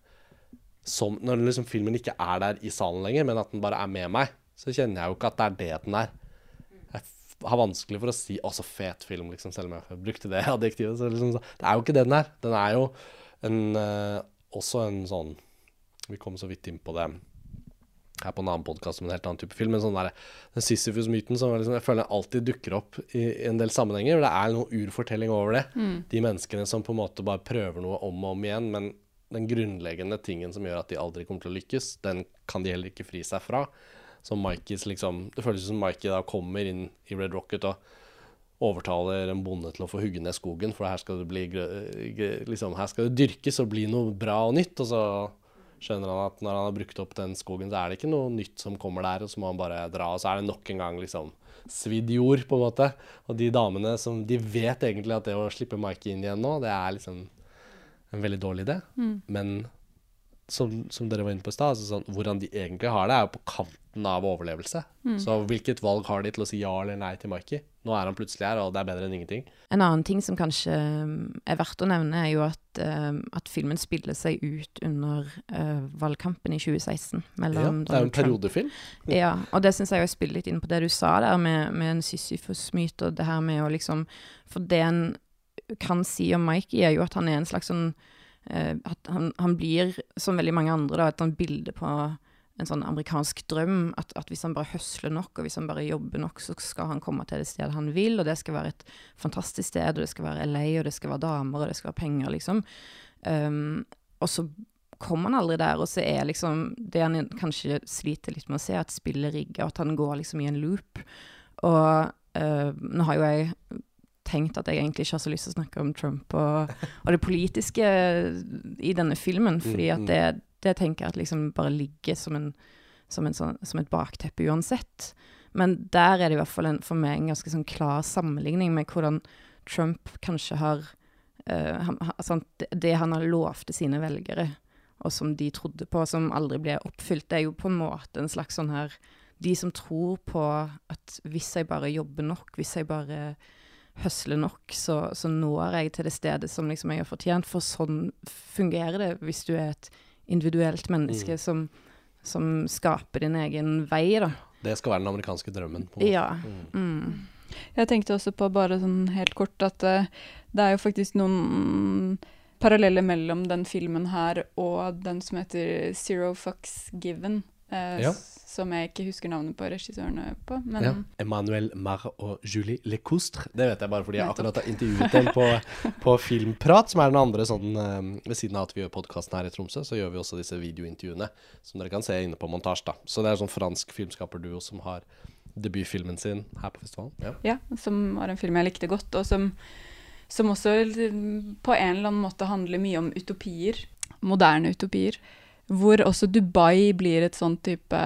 som Når liksom filmen ikke er der i salen lenger, men at den bare er med meg, så kjenner jeg jo ikke at det er det den er. Jeg har vanskelig for å si 'å, så fet film', liksom, selv om jeg brukte det adjektivet. Så liksom, det er jo ikke det den er. Den er jo en, uh, også en sånn vi kom så vidt inn på det her på en annen podkast om en helt annen type film. Men sånn der, den Sisyfus-myten som liksom, jeg føler alltid dukker opp i, en del sammenhenger. Det er noe urfortelling over det. Mm. De menneskene som på en måte bare prøver noe om og om igjen. Men den grunnleggende tingen som gjør at de aldri kommer til å lykkes, den kan de heller ikke fri seg fra. Som Mikeys liksom Det føles som Mikey da kommer inn i Red Rocket og overtaler en bonde til å få hugge ned skogen, for her skal det bli liksom, Her skal det dyrkes og bli noe bra og nytt. Og så skjønner han at når han har brukt opp den skogen, så er det ikke noe nytt som kommer der, og så må han bare dra. Og så er det nok en gang liksom svidd jord, på en måte. Og de damene som De vet egentlig at det å slippe Mikey inn igjen nå, det er liksom en veldig dårlig idé. Mm. Men som, som, dere var inne på i stad, altså sånn, hvordan de egentlig har det, er jo på kanten av overlevelse. Mm. Så hvilket valg har de til å si ja eller nei til Mikey? Nå er han plutselig her, og det er bedre enn ingenting. En annen ting som kanskje um, er verdt å nevne, er jo at, uh, at filmen spiller seg ut under uh, valgkampen i 2016. Mellom ja, det er jo en periodefilm. Ja, og det syns jeg jo spiller litt inn på det du sa der med, med en Sisyfos-myte, og det her med å liksom For det en kan si om Mikey, er jo at han er en slags sånn At han, han, blir, som veldig mange andre, da, et sånt bilde på en sånn amerikansk drøm. At, at, hvis han bare høsler nok, og hvis han bare jobber nok, så skal han komme til det stedet han vil. Og det skal være et fantastisk sted, og det skal være LA, og det skal være damer, og det skal være penger, liksom. Um, og så kommer han aldri der, og så er liksom det han kanskje sliter litt med å se, at spillet rigger, og at han går liksom i en loop. Og uh, nå har jo jeg tenkt at jeg egentlig ikke har så lyst til å snakke om Trump og, og det politiske i denne filmen, fordi at mm, mm. det, det tenker jeg at liksom bare ligger som, en, som, en sånn, som et bakteppe uansett. Men der er det i hvert fall en, for meg en ganske sånn klar sammenligning med hvordan Trump kanskje har uh, han, sånn, Det han har lovt til sine velgere, og som de trodde på, som aldri ble oppfylt, det er jo på en måte en slags sånn her De som tror på at hvis jeg bare jobber nok, hvis jeg bare høsler nok, så, så når jeg til det stedet som liksom jeg har fortjent. For sånn fungerer det hvis du er et individuelt menneske mm. som, som, skaper din egen vei, da. Det skal være den amerikanske drømmen. Ja. Mm. Mm. Jeg tenkte også på, bare sånn helt kort, at uh, det er jo faktisk noen paralleller mellom den filmen her og den som heter Zero Fucks Given. Uh, ja som jeg ikke husker navnet på regissørene på. Men... Ja. Emmanuel Mar og Julie Lecoustre. Det vet jeg bare fordi jeg akkurat har intervjuet dem på, på, Filmprat, som er den andre sånn um, Ved siden av at vi gjør podkasten her i Tromsø, så gjør vi også disse videointervjuene som dere kan se inne på montasje. da. Så det er sånn fransk filmskaperduo som har debutfilmen sin her på festivalen. Ja. ja, som var en film jeg likte godt, og som, som også på en eller annen måte handler mye om utopier. Moderne utopier. Hvor også Dubai blir et sånn type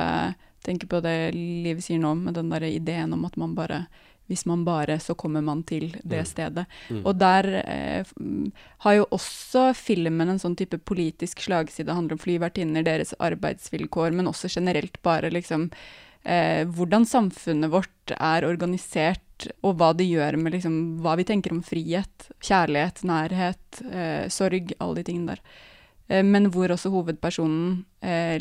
Tenker på det Liv sier nå, med den der ideen om at man bare hvis man bare, så kommer man til det mm. stedet. Mm. Og der eh, har jo også filmen en sånn type politisk slagside. Det handler om flyvertinner, deres arbeidsvilkår, men også generelt bare liksom eh, hvordan samfunnet vårt er organisert, og hva det gjør med liksom hva vi tenker om frihet, kjærlighet, nærhet, eh, sorg, alle de tingene der. Eh, men hvor også hovedpersonen, eh,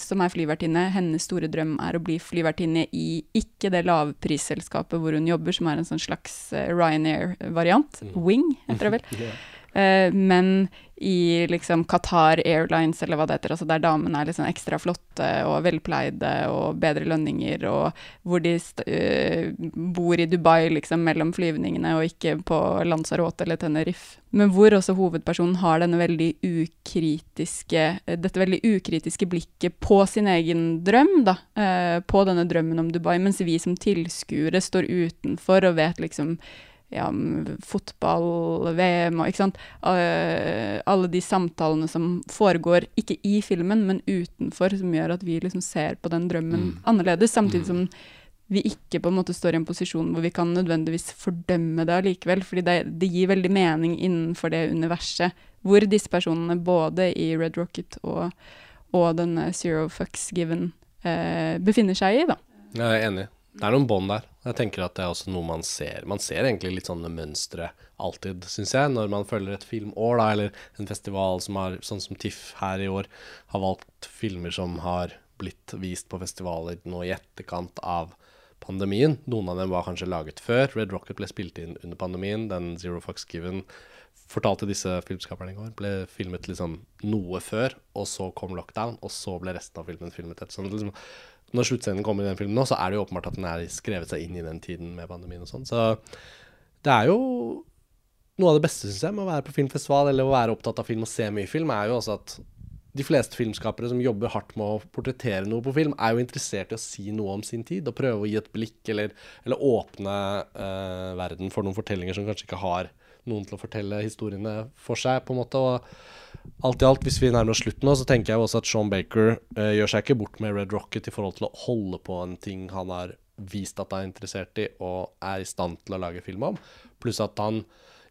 som er flyvertinne, hennes store drøm er å bli flyvertinne i ikke det lavprisselskapet hvor hun jobber, som er en sånn slags eh, Ryanair-variant. Mm. Wing, heter det vel. Eh, men i liksom Qatar Airlines, eller hva det heter, altså der damene er liksom ekstra flotte og velpleide og bedre lønninger, og hvor de uh, bor i Dubai liksom mellom flyvningene og ikke på Lanzarote eller Tenerife. Men hvor også hovedpersonen har denne veldig ukritiske, dette veldig ukritiske blikket på sin egen drøm, da. På denne drømmen om Dubai, mens vi som tilskuere står utenfor og vet liksom ja, fotball, VM og ikke sant. Uh, alle de samtalene som foregår, ikke i filmen, men utenfor, som gjør at vi liksom ser på den drømmen mm. annerledes. Samtidig mm. som vi ikke på en måte står i en posisjon hvor vi kan nødvendigvis fordømme det allikevel. fordi det, det gir veldig mening innenfor det universet hvor disse personene, både i Red Rocket og, og denne Zero Fucks Given, eh, befinner seg i, da. Jeg er enig. Det er noen bånd der. Jeg tenker at det er også noe man ser. Man ser egentlig litt sånne mønstre alltid, syns jeg, når man følger et filmår, da, eller en festival som har, sånn som TIFF her i år, har valgt filmer som har blitt vist på festivaler nå i etterkant av pandemien. Noen av dem var kanskje laget før. Red Rocket ble spilt inn under pandemien. Den Zero Fox Given fortalte disse filmskaperne i går, ble filmet liksom noe før, og så kom lockdown, og så ble resten av filmen filmet etter. Sånn, liksom, når sluttscenen kommer i den filmen nå, så er det jo åpenbart at den er skrevet seg inn i den tiden med pandemien og sånn. Så det er jo noe av det beste, syns jeg, med å være på filmfestival eller å være opptatt av film og se mye film, er jo også at de fleste filmskapere som jobber hardt med å portrettere noe på film, er jo interessert i å si noe om sin tid og prøve å gi et blikk eller, eller åpne uh, verden for noen fortellinger som kanskje ikke har noen til å fortelle historiene for seg, på en måte. Og alt i alt, hvis vi nærmer oss slutten nå, så tenker jeg også at Sean Baker uh, gjør seg ikke bort med Red Rocket i forhold til å holde på en ting han har vist at han er interessert i og er i stand til å lage film om, pluss at han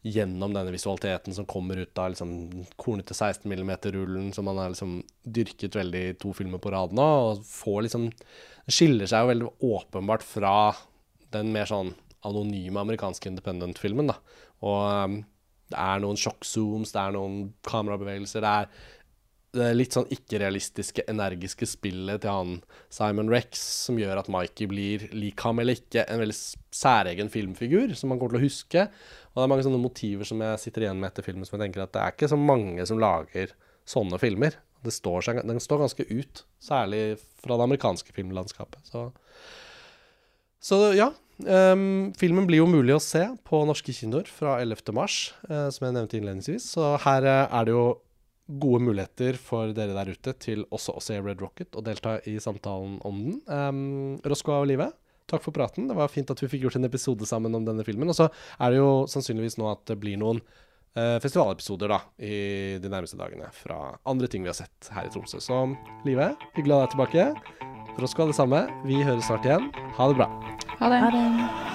gjennom denne visualiteten som kommer ut av liksom, kornete 16 mm-rullen som han har liksom dyrket veldig i to filmer på rad nå, og får liksom skiller seg jo veldig åpenbart fra den mer sånn anonyme amerikanske independent-filmen. da. Og um, det er noen sjokkzooms, det er noen kamerabevegelser. Det er, det litt sånn ikke-realistiske, energiske spillet til han Simon Rex som gjør at Mikey blir, lik ham eller ikke, en veldig særegen filmfigur som man kommer til å huske. Og det er mange sånne motiver som jeg sitter igjen med etter filmen, som jeg tenker at det er ikke så mange som lager sånne filmer. Står seg, den står ganske ut, særlig fra det amerikanske filmlandskapet. Så, så ja, Um, filmen blir jo mulig å se på norske kinoer fra 11. mars, uh, som jeg nevnte innledningsvis. Så her uh, er det jo gode muligheter for dere der ute til også å se Red Rocket og delta i samtalen om den. Um, Roscoe og Live, takk for praten. Det var fint at vi fikk gjort en episode sammen om denne filmen. Og så er det jo sannsynligvis nå at det blir noen uh, festivalepisoder da, i de nærmeste dagene fra andre ting vi har sett her i Tromsø. Så Live, hyggelig å ha deg tilbake. For oss skal det samme. Vi høres snart igjen. Ha det bra. Ha det. Ha det.